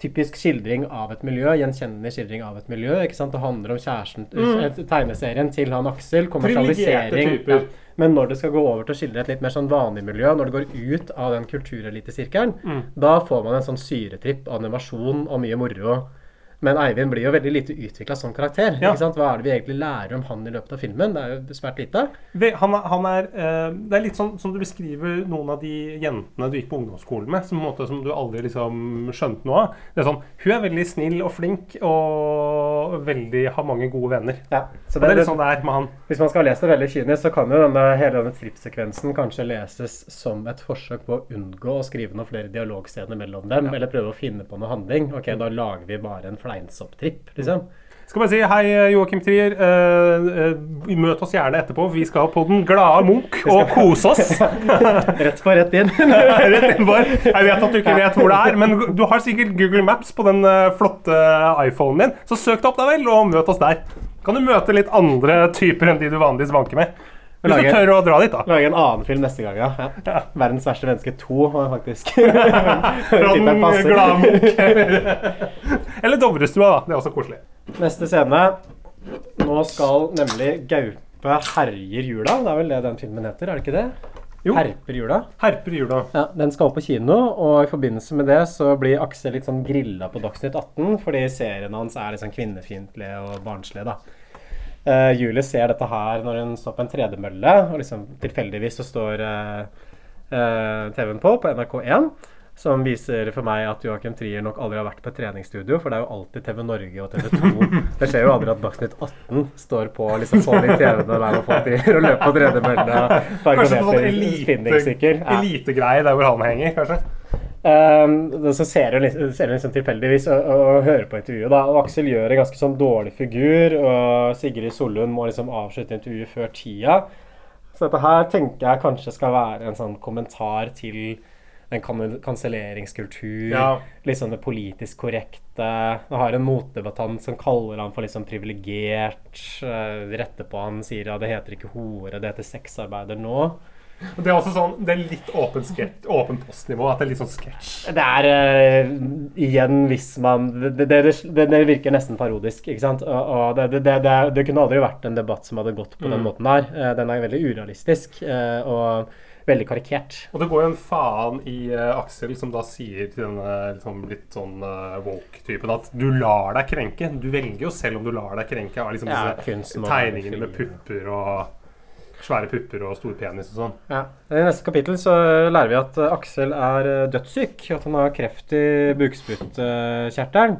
typisk skildring av et miljø, Gjenkjennende skildring av et miljø. ikke sant? Det handler om kjæresten, Mm. eh, tegneserien til han Aksel, kommersialisering. Ja. Men når det skal gå over til å skildre et litt mer sånn vanlig miljø, når det går ut av den kulturelitesirkelen, Mm. da får man en sånn syretripp, animasjon og mye moro. Men Eivind blir jo veldig lite utvikla som karakter. Ja. Hva er det vi egentlig lærer om han i løpet av filmen? Det er jo svært lite. Han, er- han er, eh, det er litt sånn som du beskriver noen av de jentene du gikk på ungdomsskolen med, som, måte, som du aldri liksom skjønte noe av. Det er sånn, Hun er veldig snill og flink og veldig, har mange gode venner. Så og det er litt sånn det er med han. Hvis man skal lese det veldig kynisk, så kan jo denne, hele denne trippsekvensen kanskje leses som et forsøk på å unngå å skrive noen flere dialogscener mellom dem, eller prøve å finne på noe handling. Ok, da lager vi bare en fleinsopptripp, liksom. Skal bare si hei, Joakim Trier. Eh, eh, møt oss gjerne etterpå. Vi skal på Den glade Munch og kose oss. rett på, rett inn. rett inn bare. Jeg vet at du ikke vet hvor det er, men du har sikkert Google Maps på den eh, flotte iPhonen din. Så søk deg opp da vel, og møt oss der. Kan du møte litt andre typer enn de du vanligvis vanker med? Hvis du tør å dra dit, da. Lage en annen film neste gang, ja. ja. 'Verdens verste menneske 2' faktisk Fra Den glade Munch. Eller Dovrestua, da. Det er også koselig. Neste scene. Nå skal nemlig Gaupe herjer jula. Det er vel det den filmen heter, er det ikke det? Herper jula. Herper jula. Ja, Den skal opp på kino, og i forbindelse med det så blir Aksel litt sånn grilla på Dagsnytt 18, fordi seriene hans er litt sånn kvinnefiendtlige og barnslige, da. Eh, Julie ser dette her når hun står på en tredemølle, og liksom tilfeldigvis så står eh, eh, TV-en på, på NRK1, som viser for meg at Joakim Trier nok aldri har vært på et treningsstudio, for det er jo alltid TV Norge og TV 2. Det skjer jo aldri at Dagsnytt 18 står på liksom sånn i TV-ene der hvor folk driver og løper på tredemølle. Kanskje sånn elitegreie elite. Der hvor han henger, kanskje. Um, så ser hun, liksom- ser hun liksom tilfeldigvis og, og, hører på intervjuet. Da. Og Aksel gjør en ganske sånn dårlig figur, og Sigrid Sollund må liksom avslutte intervjuet før tida. Så dette her tenker jeg kanskje skal være en sånn kommentar til en kan- kanselleringskultur. Ja. Sånn det politisk korrekte. Du har en motdebattant som kaller han for liksom privilegert. Uh, retter på han, sier ja, det heter ikke hore, det heter sexarbeider nå. Det er også sånn, det er litt åpen, åpen postnivå. At det er litt sånn sketsj. Det er uh, igjen hvis man det, det, det, det virker nesten parodisk, ikke sant? Og, og det, det, det, det, det kunne aldri vært en debatt som hadde gått på den Mm. måten der. Eh, den er veldig urealistisk eh, og veldig karikert. Og det går jo en faen i uh, Aksel som da sier til denne liksom, litt sånn uh, woke-typen at du lar deg krenke. Du velger jo selv om du lar deg krenke av liksom, disse tegningene med pupper og svære pupper og stor penis og sånn. Ja. I neste kapittel så lærer vi at eh, Aksel er eh, dødssyk, at han har kreft i bukspyttkjertelen.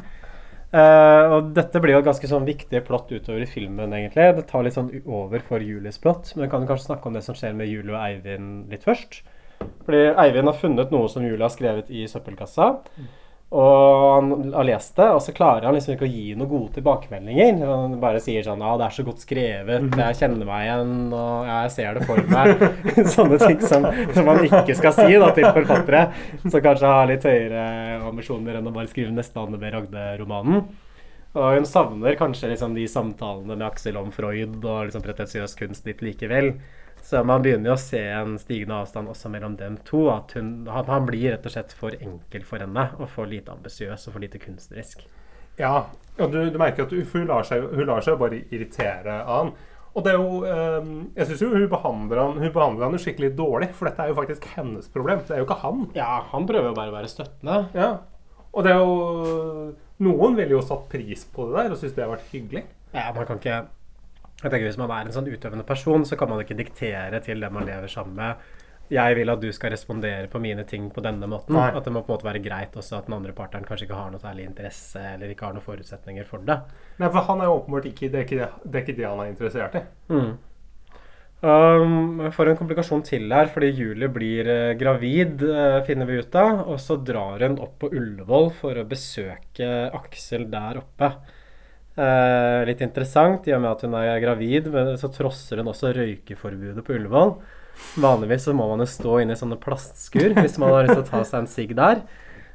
Uh, og dette blir jo et ganske sånn viktig plott utover i filmen, egentlig. Det tar litt sånn over for Julies plott, men vi kan kanskje snakke om det som skjer med Julie og Eivind litt først. Fordi Eivind har funnet noe som Julie har skrevet i søppelkassa. Og han har lest det, og så klarer han liksom ikke å gi noen gode tilbakemeldinger. Han bare sier sånn Ja, det er så godt skrevet, jeg kjenner meg igjen, og ja, jeg ser det for meg. Sånne ting som, som man ikke skal si da, til forfattere, som kanskje har litt høyere ambisjoner enn å bare skrive neste Anne B. Ragde-romanen. Og hun savner kanskje liksom de samtalene med Aksel om Freud og liksom pretensiøs kunst litt likevel. Så man begynner jo å se en stigende avstand også mellom dem to. At hun, han, han blir rett og slett for enkel for henne, og for lite ambisiøs og for lite kunstnerisk. Ja, og du, du merker at hun, hun, lar seg, hun lar seg bare irritere av han. Og det er jo eh, Jeg syns jo hun behandler, han, hun behandler han jo skikkelig dårlig, for dette er jo faktisk hennes problem. Det er jo ikke han. Ja, han prøver jo bare å være støttende. Ja. Og det er jo Noen ville jo satt pris på det der og syntes det har vært hyggelig. Ja, man kan ikke jeg tenker Hvis man er en sånn utøvende person, så kan man ikke diktere til den man lever sammen med. Jeg vil at du skal respondere på mine ting på denne måten. Nei. At det må på en måte være greit også at den andre partneren kanskje ikke har noe særlig interesse eller ikke har noen forutsetninger for det. Nei, for han er jo åpenbart ikke det, er ikke det, det er ikke det han er interessert i. Mm. Um, får en komplikasjon til her, fordi Julie blir eh, gravid, eh, finner vi ut av. Og så drar hun opp på Ullevål for å besøke Aksel der oppe. Eh, litt interessant, i og med at hun er gravid, men så trosser hun også røykeforbudet på Ullevål. Vanligvis så må man jo stå inne i sånne plastskur hvis man har lyst til å ta seg en sigg der.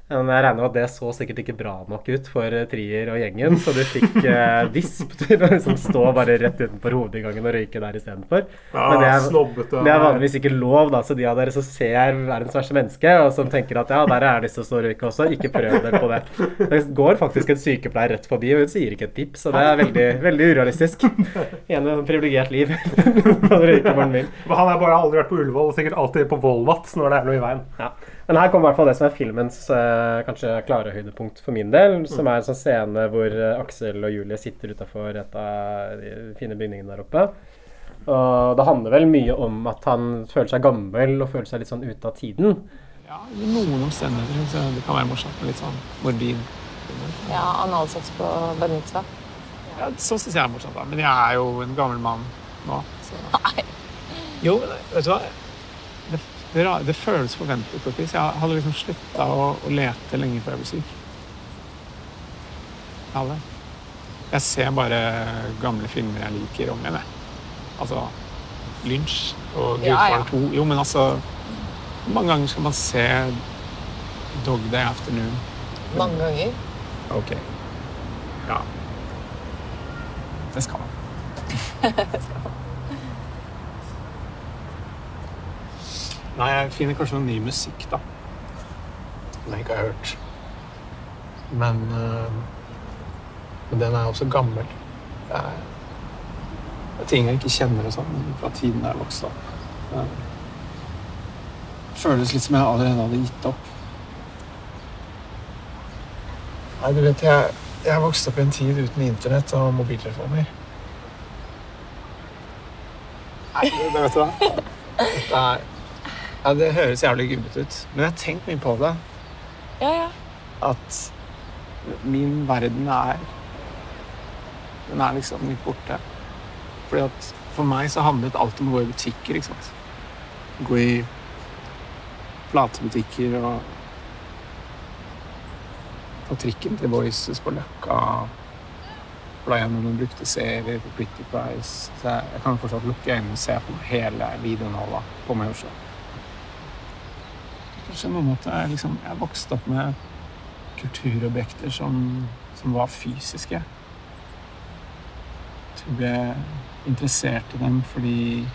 Men jeg regner med at det så sikkert ikke bra nok ut for eh, Trier og gjengen, så du fikk eh, Visp til å liksom stå bare rett utenfor hovedinngangen og røyke der istedenfor. Ja, Men det er, snobbete. det er vanligvis ikke lov, da, så de av dere som ser verdens verste menneske, og som tenker at ja, der er det til å og også, ikke prøv dere på det. Det går faktisk en sykepleier rett forbi, og hun sier ikke et tips, så det er veldig, veldig urealistisk. Igjen et privilegert liv. han han har bare aldri vært på Ullevål, og sikkert alltid på Volvat når det er noe i veien. Ja. Men her kommer i hvert fall det som er filmens eh, kanskje klare høydepunkt for min del. Som er en sånn scene hvor eh, Aksel og Julie sitter utafor et av de fine bygningene der oppe. Og det handler vel mye om at han føler seg gammel og føler seg litt sånn ute av tiden. Ja, I noen omstendigheter syns jeg det kan være morsomt med litt sånn morbid. Ja, analsex på bar mitzvah. Ja, så syns jeg er morsomt, da. Men jeg er jo en gammel mann nå. Så. Nei. Jo, vet du hva? Det, det, det føles forventet på et vis. Jeg hadde liksom slutta å, å lete lenge før jeg ble syk. Jeg hadde. Jeg ser bare gamle filmer jeg liker om igjen, jeg. Altså Lynch og Ja, ja. 2. Jo, men altså Hvor mange ganger skal man se Dog Day Afternoon? Mange ganger. Ok. Ja. Det skal man. Det skal man. Nei, jeg finner kanskje noe ny musikk, da. Som jeg ikke har hørt. Men, øh, men den er også gammel. Det er, det er ting jeg ikke kjenner og sånn fra tiden jeg vokste opp. Det føles litt som jeg allerede hadde gitt opp. Nei, du vet, jeg, jeg vokste opp i en tid uten internett og mobiltelefoner. Nei, det vet du hva. Er, ja, det høres jævlig gubbete ut, men jeg har tenkt mye på det. Ja, ja. At min verden er Den er liksom litt borte. Fordi at for meg så handlet alt om å gå i butikker, ikke sant. Gå i platebutikker og ta trikken til Voices på Løkka. Bla gjennom noen brukte serier på Pretty Price. Så jeg, jeg kan fortsatt lukke øynene og se på hele videoen på meg i Oslo. samme måte. jeg, liksom, jeg vokste opp med kulturobjekter som, som var fysiske. Jeg ble interessert i dem fordi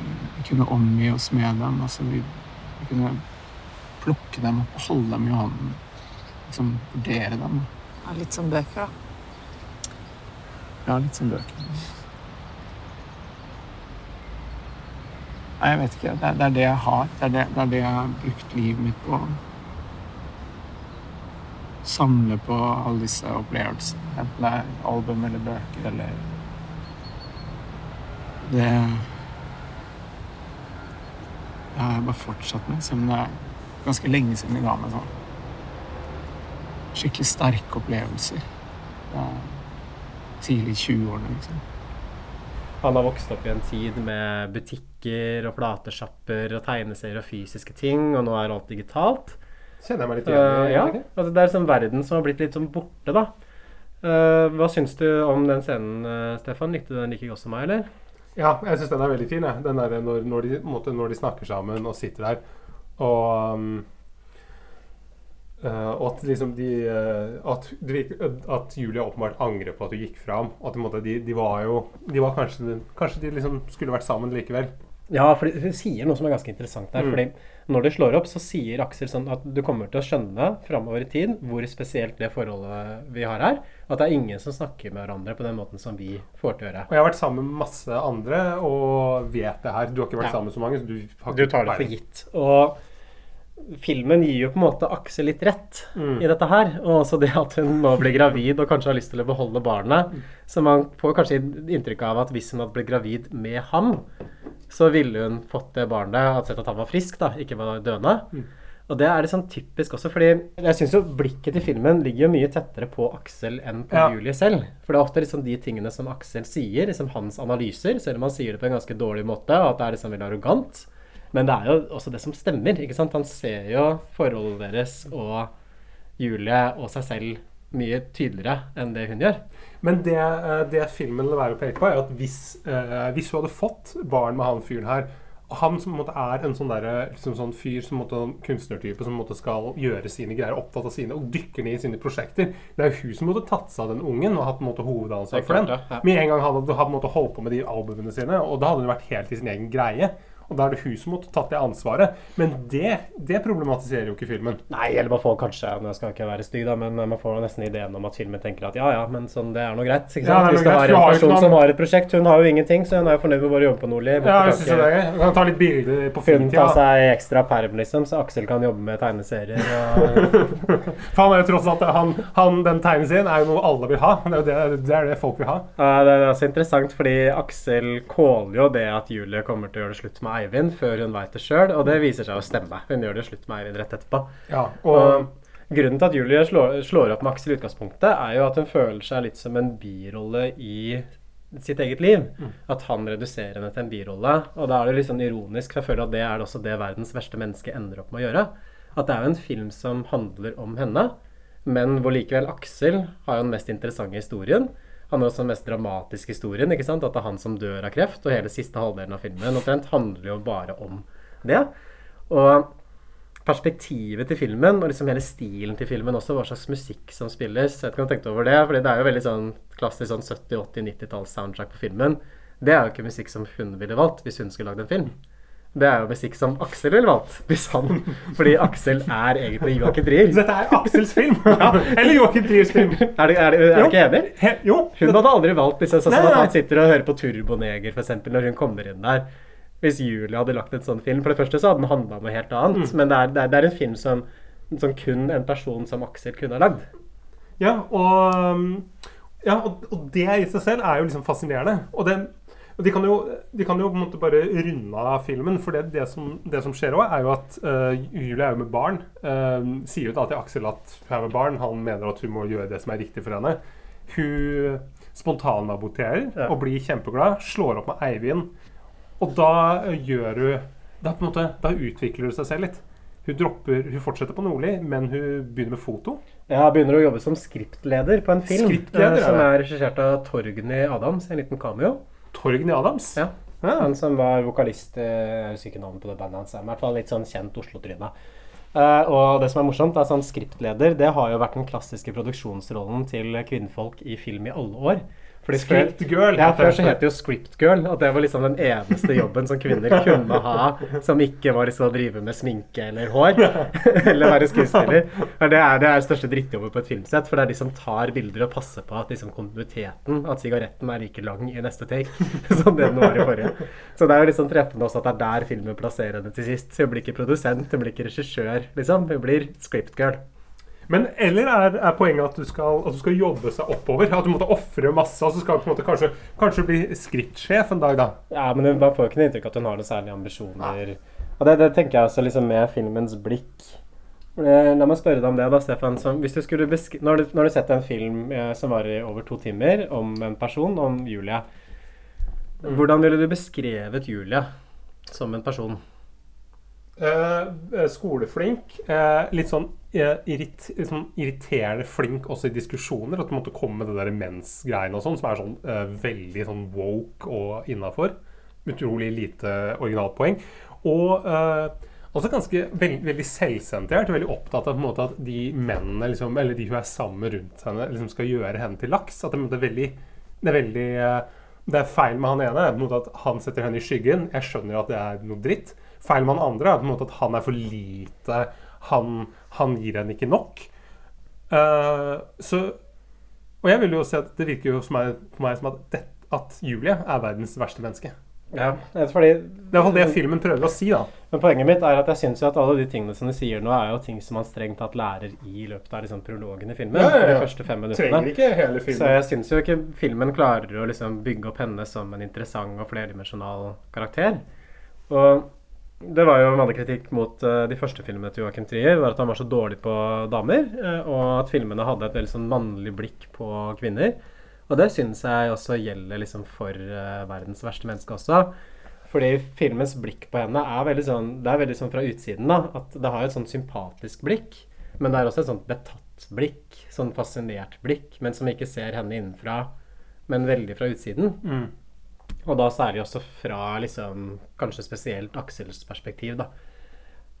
vi kunne omgi oss med dem. Altså, vi, vi kunne plukke dem opp og holde dem i hånden. Liksom vurdere dem. Ja, litt som bøker, da. Ja, litt som bøker. Nei, jeg vet ikke. Det er, det er det jeg har. Det er det, det er det jeg har brukt livet mitt på. Samle på alle disse opplevelsene. Enten det er album eller bøker eller Det Det har jeg bare fortsatt med, selv om det er ganske lenge siden jeg ga meg sånn skikkelig sterke opplevelser. Er tidlig i 20-årene, liksom. Han har vokst opp i en tid med butikker og platesjapper og tegneserier og fysiske ting, og nå er alt digitalt. Kjenner jeg meg litt igjen Eh, ja, altså det er sånn verden som har blitt litt sånn borte, da. Uh, hva syns du om den scenen, eh, Stefan? Likte du den like godt som meg, eller? Ja, jeg syns den er veldig fin. Jeg. Den der, når, når, de, måte, når de snakker sammen og sitter der og um, Eh, og at liksom de eh, at, at Julia åpenbart angrer på at hun gikk fra ham. At måte de, de var jo De var kanskje Kanskje de liksom skulle vært sammen likevel. Ja, for hun sier noe som er ganske interessant der. Mm. fordi når det slår opp, så sier Aksel sånn at du kommer til å skjønne framover i tid hvor spesielt det forholdet vi har her. At det er ingen som snakker med hverandre på den måten som vi får til å gjøre. Og jeg har vært sammen med masse andre og vet det her. Du har ikke vært Ja. sammen med så mange, så du har Du tar det for gitt. Og filmen gir jo på en måte Aksel litt rett Mm. i dette her. Og også det at hun nå blir gravid og kanskje har lyst til å beholde barnet. Så man får kanskje inntrykk av at hvis hun hadde blitt gravid med ham, så ville hun fått det barnet, hadde sett at han var frisk, da, ikke var døende. Mm. Og det er litt sånn typisk også, fordi jeg syns jo blikket til filmen ligger jo mye tettere på Aksel enn på Ja. Julie selv. For det er ofte liksom de tingene som Aksel sier, liksom hans analyser, selv om han sier det på en ganske dårlig måte, og at det er liksom veldig arrogant. Men det er jo også det som stemmer. ikke sant? Han ser jo forholdet deres og Julie og seg selv mye tydeligere enn det hun gjør. Men det, eh, det filmen lar være å peke på, er at hvis, eh, hvis hun hadde fått barn med han fyren her Han som en måte er en sånn, der, liksom sånn fyr som måte, kunstnertype som måte skal gjøre sine greier, opptatt av sine, og dykker ned i sine prosjekter. Det er jo hun som måtte tatt seg av den ungen og hatt måte hovedansvar for den. Med en gang han hadde, måte holdt på med de albumene sine, og da hadde hun vært helt i sin egen greie. Og da er det hun som måtte tatt det ansvaret. Men det, det problematiserer jo ikke filmen. Nei, eller man får kanskje jeg skal ikke være stygg, da, men man får nesten ideen om at filmen tenker at ja ja, men sånn, det er nå greit. Ikke Ja, sant? er Hvis det greit. Hun en person ikke som har et prosjekt, hun har jo ingenting, så hun er jo fornøyd med å jobbe på Nordli. Ja, jeg synes det er kan ta litt bilder på Hun tar seg ekstra perm, liksom, så Aksel kan jobbe med tegneserier. Og For han er jo tross alt han, han, Den tegneserien er jo noe alle vil ha. Det er det, det, er det folk vil ha. Ja, det er også interessant, fordi Aksel kåler jo det at Julie kommer til å gjøre det slutt med Eivind før hun veit det sjøl, og det viser seg å stemme. Hun gjør det slutt med Eivind rett etterpå. Ja, og, og- Grunnen til at Julie slår, slår opp Max i utgangspunktet, er jo at hun føler seg litt som en birolle i sitt eget liv. Mm. At han reduserer henne til en birolle. Og da er det litt sånn ironisk, for jeg føler at det er også det verdens verste menneske ender opp med å gjøre. At det er jo en film som handler om henne, men hvor likevel Aksel har jo den mest interessante historien. Han har også den mest dramatiske historien. ikke sant? At det er han som dør av kreft, og hele siste halvdelen av filmen omtrent handler jo bare om det. Og perspektivet til filmen, og liksom hele stilen til filmen også, hva slags musikk som spilles. Jeg vet ikke om du tenkte over det, fordi det er jo veldig sånn klassisk sånn 70-, 80-, 90-talls soundtrack på filmen. Det er jo ikke musikk som hun ville valgt hvis hun skulle lagd en film. Det er jo musikk som Aksel ville valgt. Hvis han, fordi Aksel er egentlig Joakim Trier. Dette er Aksels film! Eller Joakim Triers film. Er du er, du- er du ikke enig? He, jo. Hun hadde aldri valgt disse, sånn Nei, nei. at han sitter og hører på Turboneger, f.eks. når hun kommer inn der. Hvis Julie hadde lagt en sånn film For det første så hadde den handla om noe helt annet. Mm. Men det er, det, er, det er en film som, som kun en person som Aksel kunne ha lagd. Ja, og, um, ja, og, og det i seg selv er jo liksom fascinerende. Og, og de, kan jo, de kan jo på en måte bare runde av filmen, for det, det, som, det som skjer òg, er jo at uh, Julie er jo med barn. Uh, sier jo da til Aksel at hun er med barn. Han mener at hun må gjøre det som er riktig for henne. Hun spontanaborterer og blir kjempeglad. Slår opp med Eivind. Og da uh, gjør hun da, på en måte, da utvikler hun seg selv litt. Hun, dropper, hun fortsetter på Nordli, men hun begynner med foto. Ja, begynner å jobbe som skriptleder på en film eh, som er regissert av Torgny Adams. En liten cameo. Torgny Adams? Ja. Han som var vokalist eh, Jeg husker ikke navnet på det bandet hans. I hvert fall litt sånn kjent Oslo-tryne. Uh, og det som er morsomt, er sånn skriptleder Det har jo vært den klassiske produksjonsrollen til kvinnfolk i film i alle år. Fordi Script girl, Ja, før så het det jo script girl. At det var liksom den eneste jobben som kvinner kunne ha som ikke var liksom å drive med sminke eller hår. eller være skuespiller. Det er det er største drittjobben på et filmsett. For det er de som tar bilder og passer på at liksom kontinuiteten, at sigaretten er like lang i neste take som det den var i forrige. Så det er jo liksom treffende også at det er der filmen plasserer henne til sist. Så hun blir ikke produsent, hun blir ikke regissør, liksom. Hun blir script girl. Men eller er, er poenget at du, skal, at du skal jobbe seg oppover? At du måtte ofre masse, og så skal du på en måte kanskje, kanskje bli skrittsjef en dag, da? Ja, men man får jo ikke noe inntrykk at hun har noen særlige ambisjoner. Og det, det tenker jeg også liksom med filmens blikk. La meg spørre deg om det, da, Stefan. Du når, du, når du setter en film eh, som varer over to timer, om en person, om Julia, Hvordan ville du beskrevet Julia som en person? Eh, eh, skoleflink. Eh, litt sånn, irrit, sånn irriterende flink også i diskusjoner. At du måtte komme med det der mens-greiene og sånn, som er sånn uh, veldig sånn woke og innafor. Utrolig lite originalpoeng. Og uh, også ganske veld, veldig selvsentrert. Veldig opptatt av på en måte at de mennene, liksom, eller de hun er sammen med rundt henne, liksom skal gjøre henne til laks. At det, måte veldig, det er veldig uh, Det er feil med han ene. Er at Han setter henne i skyggen. Jeg skjønner at det er noe dritt. Feil med han andre er at han er for lite. Han, han gir henne ikke nok. Uh, så Og jeg vil jo si at det virker jo som meg, på meg som at, det, at Julie er verdens verste menneske. Ja, fordi Det er i hvert fall det filmen prøver å si, da. Men poenget mitt er at jeg syns at alle de tingene som du sier nå, er jo ting som man strengt tatt lærer i løpet av liksom prologen i filmen. Ja, ja, ja. De første fem minuttene. Trenger ikke hele filmen. Så jeg syns jo ikke filmen klarer å liksom bygge opp henne som en interessant og flerdimensjonal karakter. Og det var jo en vanlig kritikk mot uh, de første filmene til Joachim Trier, var at han var så dårlig på damer, uh, og at filmene hadde et veldig sånn mannlig blikk på kvinner. Og det syns jeg også gjelder liksom for uh, verdens verste menneske også. Fordi filmens blikk på henne er veldig sånn Det er veldig sånn fra utsiden, da. At det har et sånn sympatisk blikk. Men det er også et sånt betatt blikk. Sånn fascinert blikk. Men som ikke ser henne innenfra, men veldig fra utsiden. Mm. Og da særlig også fra liksom Kanskje spesielt Aksels perspektiv, da.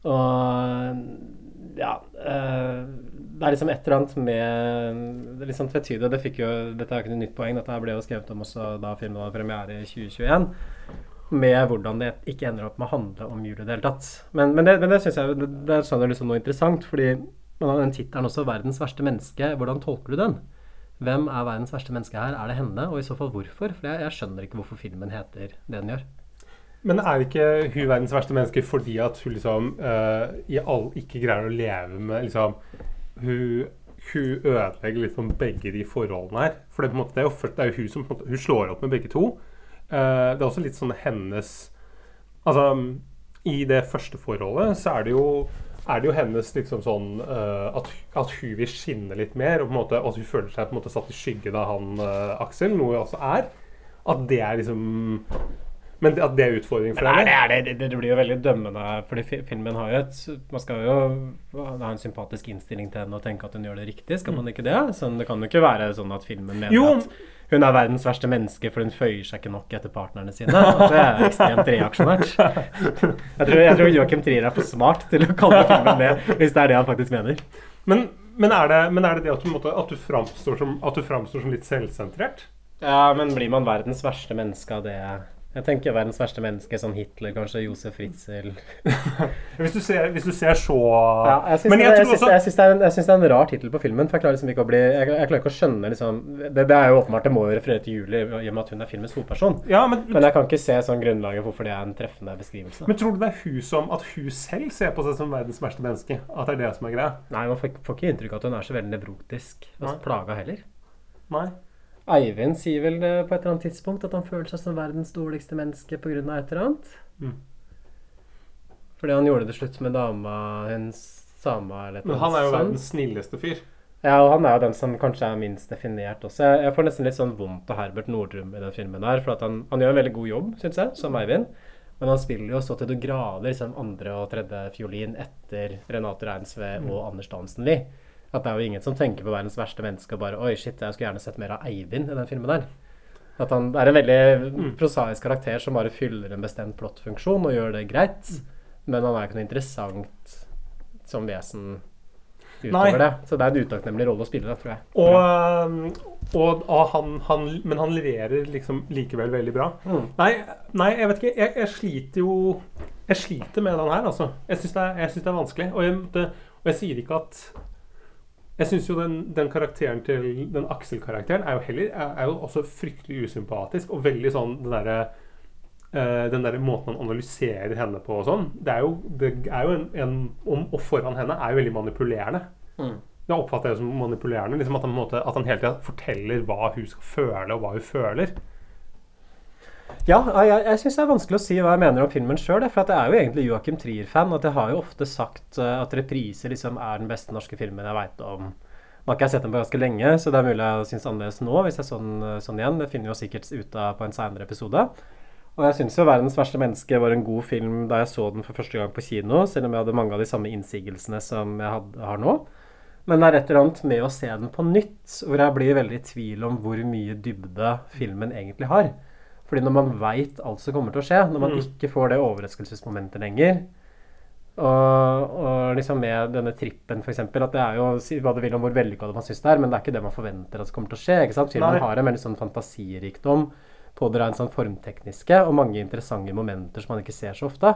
Og ja eh, Det er liksom et eller annet med Det er litt sånn tvetydig. Det fikk jo, dette er jo ikke noe nytt poeng. Dette ble jo skrevet om også da filmen hadde premiere i 2021. Med hvordan det ikke ender opp med å handle om jul i det hele tatt. Men, men det, det syns jeg det, det er sånn liksom noe interessant. Fordi den tittelen også, 'Verdens verste menneske', hvordan tolker du den? Hvem er verdens verste menneske her? Er det henne? Og i så fall hvorfor? For jeg, jeg skjønner ikke hvorfor filmen heter det den gjør. Men er ikke hun verdens verste menneske fordi at hun liksom uh, all, ikke greier å leve med liksom Hun, hun ødelegger liksom begge de forholdene her. For det, måte, det, er jo, først- det er hun som måte, Hun slår opp med begge to. Uh, det er også litt sånn hennes Altså, i det første forholdet så er det jo er det jo hennes liksom sånn uh, at, at hun vil skinne litt mer, og måte, at hun føler seg på en måte satt i skyggen av han uh, Aksel, noe hun også er. At det er liksom Men at det er utfordringen for henne? det, det, det, det blir jo veldig dømmende, fordi filmen har jo et Man skal jo ha en sympatisk innstilling til henne og tenke at hun gjør det riktig, skal man ikke det? Sånn, det kan jo ikke være sånn at filmen mener Jo. at hun er verdens verste menneske for hun føyer seg ikke nok etter partnerne sine. Altså, det er ekstremt reaksjonært. Jeg tror, jeg tror Joachim Trier er for smart til å kalle filmen det, hvis det er det han faktisk mener. Men, men, er det, men er det det at du, måtte, at du som, at du framstår som litt selvsentrert? Ja, men blir man verdens verste menneske av det? Jeg tenker verdens verste menneske, sånn Hitler, kanskje Josef Ritzel. Hvis du ser, hvis du ser så Ja, jeg syns Men det, også det, det er en rar tittel på filmen. For jeg klarer liksom ikke å bli Jeg, jeg klarer ikke å skjønne liksom det, det er jo åpenbart, det må jo referere til Julie i og med at hun er filmens hovedperson. Ja, men, jeg kan ikke se sånn grunnlaget hvorfor det er en treffende beskrivelse. Men tror du det er hun som At hun selv ser på seg som verdens verste menneske? At det er det som er greia? Nei, man får, får ikke inntrykk av at hun er så veldig nevrotisk og plaga heller. Nei. Eivind sier vel det på et eller annet tidspunkt at han føler seg som verdens dårligste menneske pga. et eller annet. Mm. Fordi han gjorde det slutt med dama hennes Sama eller et Men han er jo verdens snilleste fyr. Ja, og han er jo den som kanskje er minst definert også. Jeg, jeg får nesten litt sånn vondt av Herbert Nordrum i den filmen der, for at han, han gjør en veldig god jobb, syns jeg, som Eivind. Men han spiller jo så til du grader liksom andre og tredje fiolin etter Renate Reinsve Mm. og Anders Dansen Lie. At det er jo ingen som tenker på verdens verste menneske og bare Oi, shit, jeg skulle gjerne sett mer av Eivind i den filmen der. At han er en veldig Mm. prosaisk karakter som bare fyller en bestemt plottfunksjon og gjør det greit. Mm. Men han er ikke noe interessant som vesen Nei. utover det. Så det er en utakknemlig rolle å spille, det, tror jeg. Og, og, og han, han, men han leverer liksom likevel veldig bra. Mm. Nei, nei, jeg vet ikke. Jeg, jeg sliter jo Jeg sliter med den her, altså. Jeg syns det, det er vanskelig. Og jeg, det, og jeg sier ikke at Jeg syns jo den, den karakteren til Den Aksel-karakteren er jo heller er, er jo også fryktelig usympatisk og veldig sånn den derre eh, den der måten han analyserer henne på og sånn, det er jo, det er jo en, en om, Og foran henne er jo veldig manipulerende. Mm. Det oppfatter jeg som manipulerende. Liksom at, han, måte, at han hele tida forteller hva hun skal føle, og hva hun føler. Ja, jeg, jeg syns det er vanskelig å si hva jeg mener om filmen sjøl. For jeg er jo egentlig Joachim Trier-fan. At jeg har jo ofte sagt eh, at 'Reprise' liksom er den beste norske filmen jeg veit om. Nå har ikke jeg sett den på ganske lenge, så det er mulig jeg syns annerledes nå. hvis jeg så den eh, sånn igjen. Det finner vi sikkert ut av på en seinere episode. Og jeg syns jo 'Verdens verste menneske' var en god film da jeg så den for første gang på kino, selv om jeg hadde mange av de samme innsigelsene som jeg had, har nå. Men det er et eller annet med å se den på nytt hvor jeg blir veldig i tvil om hvor mye dybde filmen egentlig har. Fordi når man veit alt som kommer til å skje, når man Mm. ikke får det overraskelsesmomentet lenger Og, og liksom med denne trippen, f.eks. At det er jo Si hva du vil om hvor vellykka man syns det er, men det er ikke det man forventer at det kommer til å skje. ikke sant? Filmen man har en veldig sånn fantasirikdom på det en sånn formtekniske, og mange interessante momenter som man ikke ser så ofte.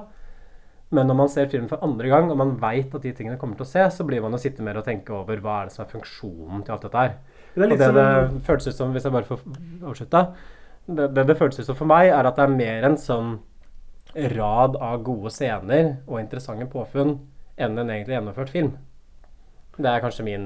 Men når man ser filmen for andre gang, og man veit at de tingene kommer til å se, så blir man å sitte mer og tenke over hva er det som er funksjonen til alt dette her. Det og det som- det føles ut som, hvis jeg bare får avslutta det, det det føles ut som for meg, er at det er mer en sånn rad av gode scener og interessante påfunn enn en egentlig gjennomført film. Det er kanskje min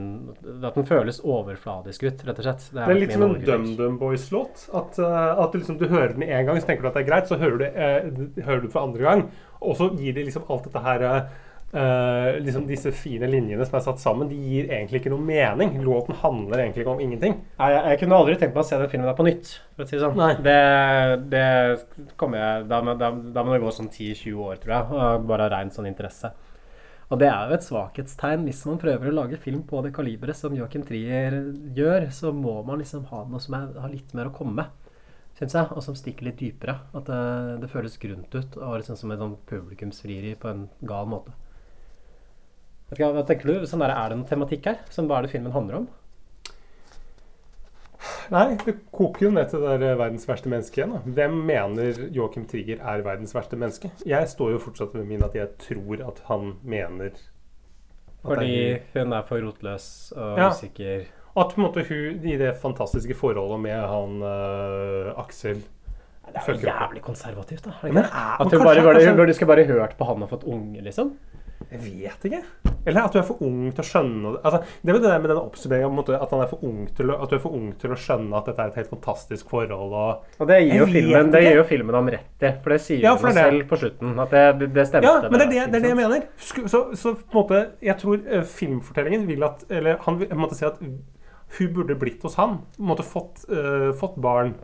At den føles overfladisk ut, rett og slett. Det er litt min som en. DumDum Boys-låt. At, eh, at du, liksom, du hører den én gang, så tenker du at det er greit, så hører du, eh, hører du for andre gang. Og så gir det liksom alt dette her eh, liksom Disse fine linjene som er satt sammen, de gir egentlig ikke noe mening. Låten handler egentlig ikke om ingenting. Nei, jeg, jeg kunne aldri tenkt meg å se den filmen der på nytt. Si sånn. Det, det kommer jeg Da, da, da må det gå sånn 10-20 år, tror jeg. Bare av rein sånn interesse. Og det er jo et svakhetstegn hvis man prøver å lage film på det kaliberet som Joachim Trier gjør, så må man liksom ha noe som er, har litt mer å komme med, syns jeg, og som stikker litt dypere. At det, det føles grunt ut, og liksom som et sånn publikumsfrieri på en gal måte. Hva tenker du? Sånn der, er det noen tematikk her? Som hva er det filmen handler om? Nei, det koker jo ned til det der verdens verste menneske igjen. Da. Hvem mener Joachim Trigger er verdens verste menneske? Jeg står jo fortsatt ved min at jeg tror at han mener at Fordi er- hun er for rotløs og Ja. usikker. At på en måte hun i det fantastiske forholdet med han uh, Aksel Det er jo jævlig konservativt, da. Men at hun kanskje- bare, kanskje- hun burde skulle bare hørt på han og fått unge, liksom. Jeg vet ikke. Eller at du er for ung til å skjønne det. Altså, det er jo det der med den oppsummeringen på en måte, at, han er for ung til å, at du er for ung til å skjønne at dette er et helt fantastisk forhold. Og, Og det gir jo, filmen, det gir jo filmen ham rett i, for det sier Ja, for hun selv på slutten. At det, det, stemte. Ja, men det er det, det, er det jeg mener. Så, så på en måte, jeg tror eh, filmfortellingen vil at Eller han vil- måtte si at hun burde blitt hos han. Måtte fått, uh, fått barn.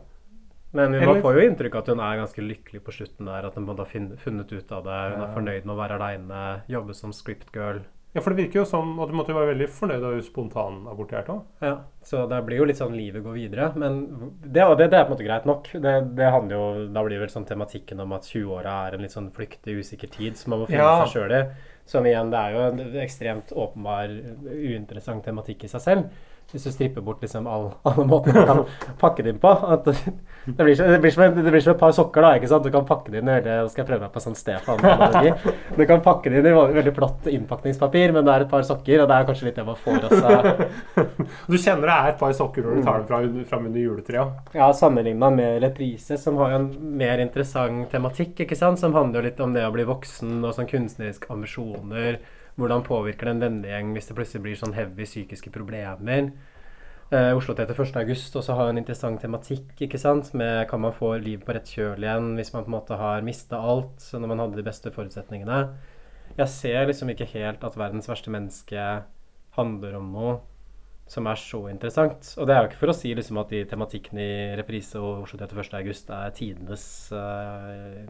Men man Eller- får jo inntrykk av at hun er ganske lykkelig på slutten der. At hun har funnet ut av det. Hun er fornøyd med å være aleine, jobbe som script girl. Ja, for det virker jo som at du måtte være veldig fornøyd da du spontanaborterte òg. Ja, så det blir jo litt sånn livet går videre. Men det, det, det er på en måte greit nok. Det, det handler jo, Da blir vel sånn tematikken om at 20-åra er en litt sånn flyktig, usikker tid som man må finne Ja. seg sjøl i. Som igjen, det er jo en ekstremt åpenbar, uinteressant tematikk i seg selv. Hvis du stripper bort liksom all, alle måtene du kan pakke det inn på. Det, blir det, blir som, en- det blir som et par sokker, da. ikke sant? Du kan pakke det inn Nå skal jeg prøve meg på sånn Stefan-analogi. Du kan pakke det inn i veldig, platt innpakningspapir, men det er et par sokker, og det er kanskje litt det man får også. Du kjenner det er et par sokker når du tar dem fra, fram under juletreet. Ja, sammenligna med Reprise, som har en mer interessant tematikk, ikke sant? Som handler litt om det å bli voksen og sånn kunstneriske ambisjoner. Hvordan påvirker det en vennegjeng hvis det plutselig blir sånn heavy psykiske problemer? Eh, Oslo til 1. august også har en interessant tematikk, ikke sant? Med kan man få liv på rett kjøl igjen hvis man på en måte har mista alt når man hadde de beste forutsetningene? Jeg ser liksom ikke helt at verdens verste menneske handler om noe som er så interessant. Og det er jo ikke for å si liksom at de tematikkene i Reprise og Oslo 31. august er tidenes eh,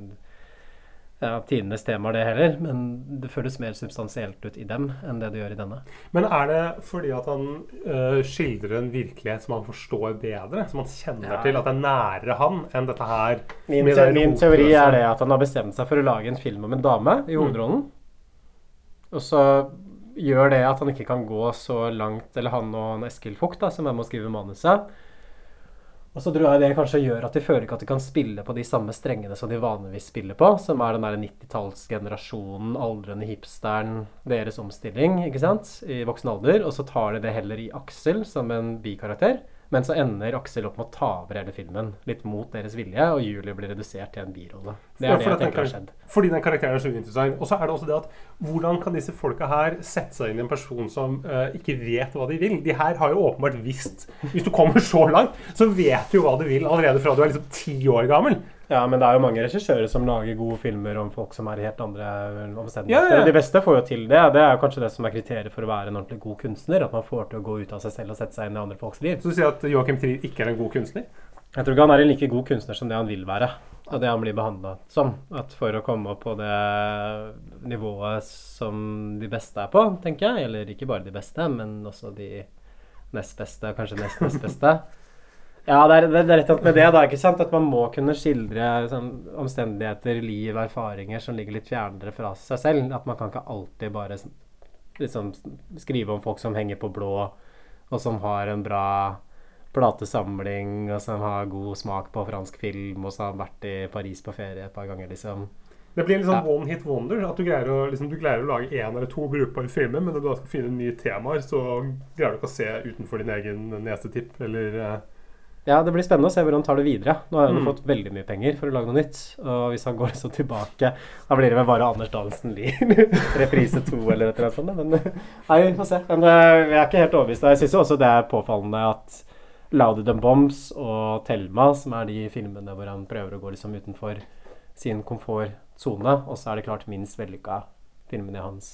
ja, tidenes tema, det heller. Men det føles mer substansielt ut i dem enn det det gjør i denne. Men er det fordi at han uh, skildrer en virkelighet som han forstår bedre? Som han kjenner Ja. til at det er nærere han enn dette her? Min, te min teori er det at han har bestemt seg for å lage en film om en dame i hovedrollen. Og så gjør det at han ikke kan gå så langt, eller han og han Eskil Fugt, da, som er med å skrive manuset. Og så tror jeg det kanskje gjør at de føler ikke at de kan spille på de samme strengene som de vanligvis spiller på, som er den der 90-tallsgenerasjonen, aldrende hipsteren, deres omstilling, ikke sant, i voksen alder. Og så tar de det heller i Aksel som en bikarakter. Men så ender Aksel opp med å ta over hele filmen, litt mot deres vilje, og Julie blir redusert til en birolle. Det Ja, er det jeg tenker har skjedd. Fordi den karakteren er så uinteressant. Og så er det også det at hvordan kan disse folka her sette seg inn i en person som uh, ikke vet hva de vil? De her har jo åpenbart visst Hvis du kommer så langt, så vet du jo hva du vil allerede fra du er liksom ti år gammel. Ja, men det er jo mange regissører som lager gode filmer om folk som er i helt andre omstendigheter. Ja, ja. Og De beste får jo til det. Det er jo kanskje det som er kriteriet for å være en ordentlig god kunstner. At man får til å gå ut av seg selv og sette seg inn i andre folks liv. Så du sier at Joachim Trier ikke er en god kunstner? Jeg tror ikke han er en like god kunstner som det han vil være. Og det han blir behandla som. At for å komme opp på det nivået som de beste er på, tenker jeg, eller ikke bare de beste, men også de nest beste, kanskje nest nest beste, Ja, det er, det er rett og slett med det, da, ikke sant? At man må kunne skildre sånn, omstendigheter, liv, erfaringer som ligger litt fjernere fra seg selv. At man kan ikke alltid bare liksom skrive om folk som henger på blå, og som har en bra platesamling, og som har god smak på fransk film, og som har vært i Paris på ferie et par ganger, liksom. Det blir en sånn Ja. one hit wonder. At du greier å, liksom, du greier å lage én eller to brukbare filmer, men når du da skal finne nye temaer, så greier du ikke å se utenfor din egen nesetipp, eller eh, Ja, det blir spennende å se hvor han tar det videre. Nå har han Mm. fått veldig mye penger for å lage noe nytt. Og hvis han går så tilbake, da blir det vel bare Anders Dahlsen Lie. Reprise to eller et eller annet sånt. Men nei, vi får se. Men eh, jeg er ikke helt overbevist. Jeg syns også det er påfallende at Louder Than Bombs og Thelma, som er de filmene hvor han prøver å gå liksom utenfor sin komfortsone, og så er det klart minst vellykka filmene i hans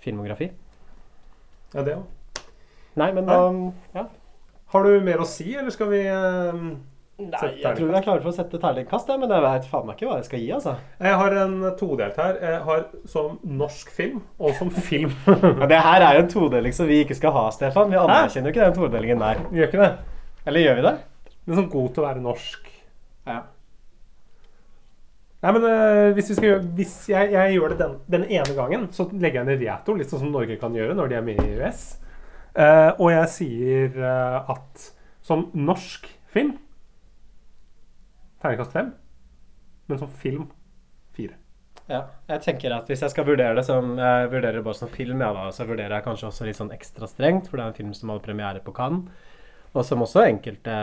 filmografi. Ja, det òg. Nei, men um, ja. Har du mer å si, eller skal vi eh, Nei, jeg tror vi er klare for å sette terningkast, men jeg vet faen meg ikke hva jeg skal gi, altså. Jeg har en todelt her. Jeg har som norsk film, og som film. Ja, det her er jo en todeling som vi ikke skal ha, Stefan. Vi anerkjenner jo ikke den todelingen der. Vi gjør ikke det. Eller gjør vi det? Den er sånn god til å være norsk. Ja. Nei, men eh, hvis, gjøre, hvis jeg, jeg gjør det den, den ene gangen, så legger jeg ned veto, litt sånn som Norge kan gjøre når de er med i EØS. Eh, og jeg sier uh, at som norsk film Terningkast fem. Men som film fire. Ja, jeg tenker at hvis jeg skal vurdere det som Jeg vurderer det bare som film, ja, da, så vurderer jeg kanskje også litt sånn ekstra strengt, for det er en film som hadde premiere på Cannes, og som også enkelte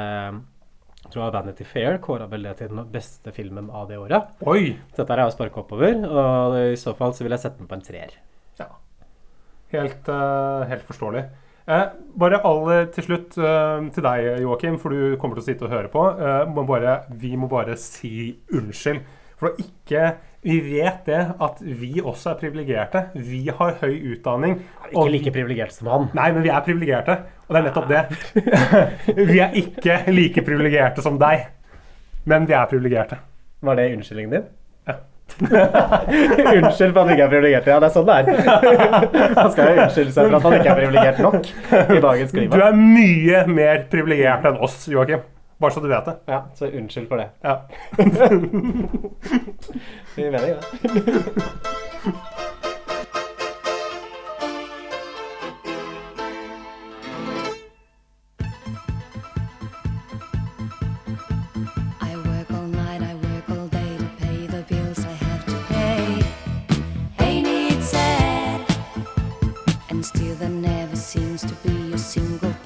jeg tror Vanity Fair kåra vel det til den beste filmen av det året. Oi! Så dette er å sparke oppover, og i så fall så vil jeg sette den på en treer. Helt, uh, helt forståelig. Eh, bare aller til slutt eh, til deg, Joakim, for du kommer til å sitte og høre på. Eh, må bare, vi må bare si unnskyld. For å ikke Vi vet det at vi også er privilegerte. Vi har høy utdanning. Ikke like privilegerte som han. Nei, men vi er privilegerte. Og det er nettopp det. vi er ikke like privilegerte som deg. Men vi er privilegerte. Var det unnskyldningen din? Unnskyld for at du ikke er privilegert. Ja, det er sånn det er. Han skal jo unnskylde seg for at han ikke er privilegert nok i dagens Du er mye mer privilegert enn oss, Joakim. Bare så du vet det. Ja, så unnskyld for det. Ja. Vi mener jo det. Seems to be a single.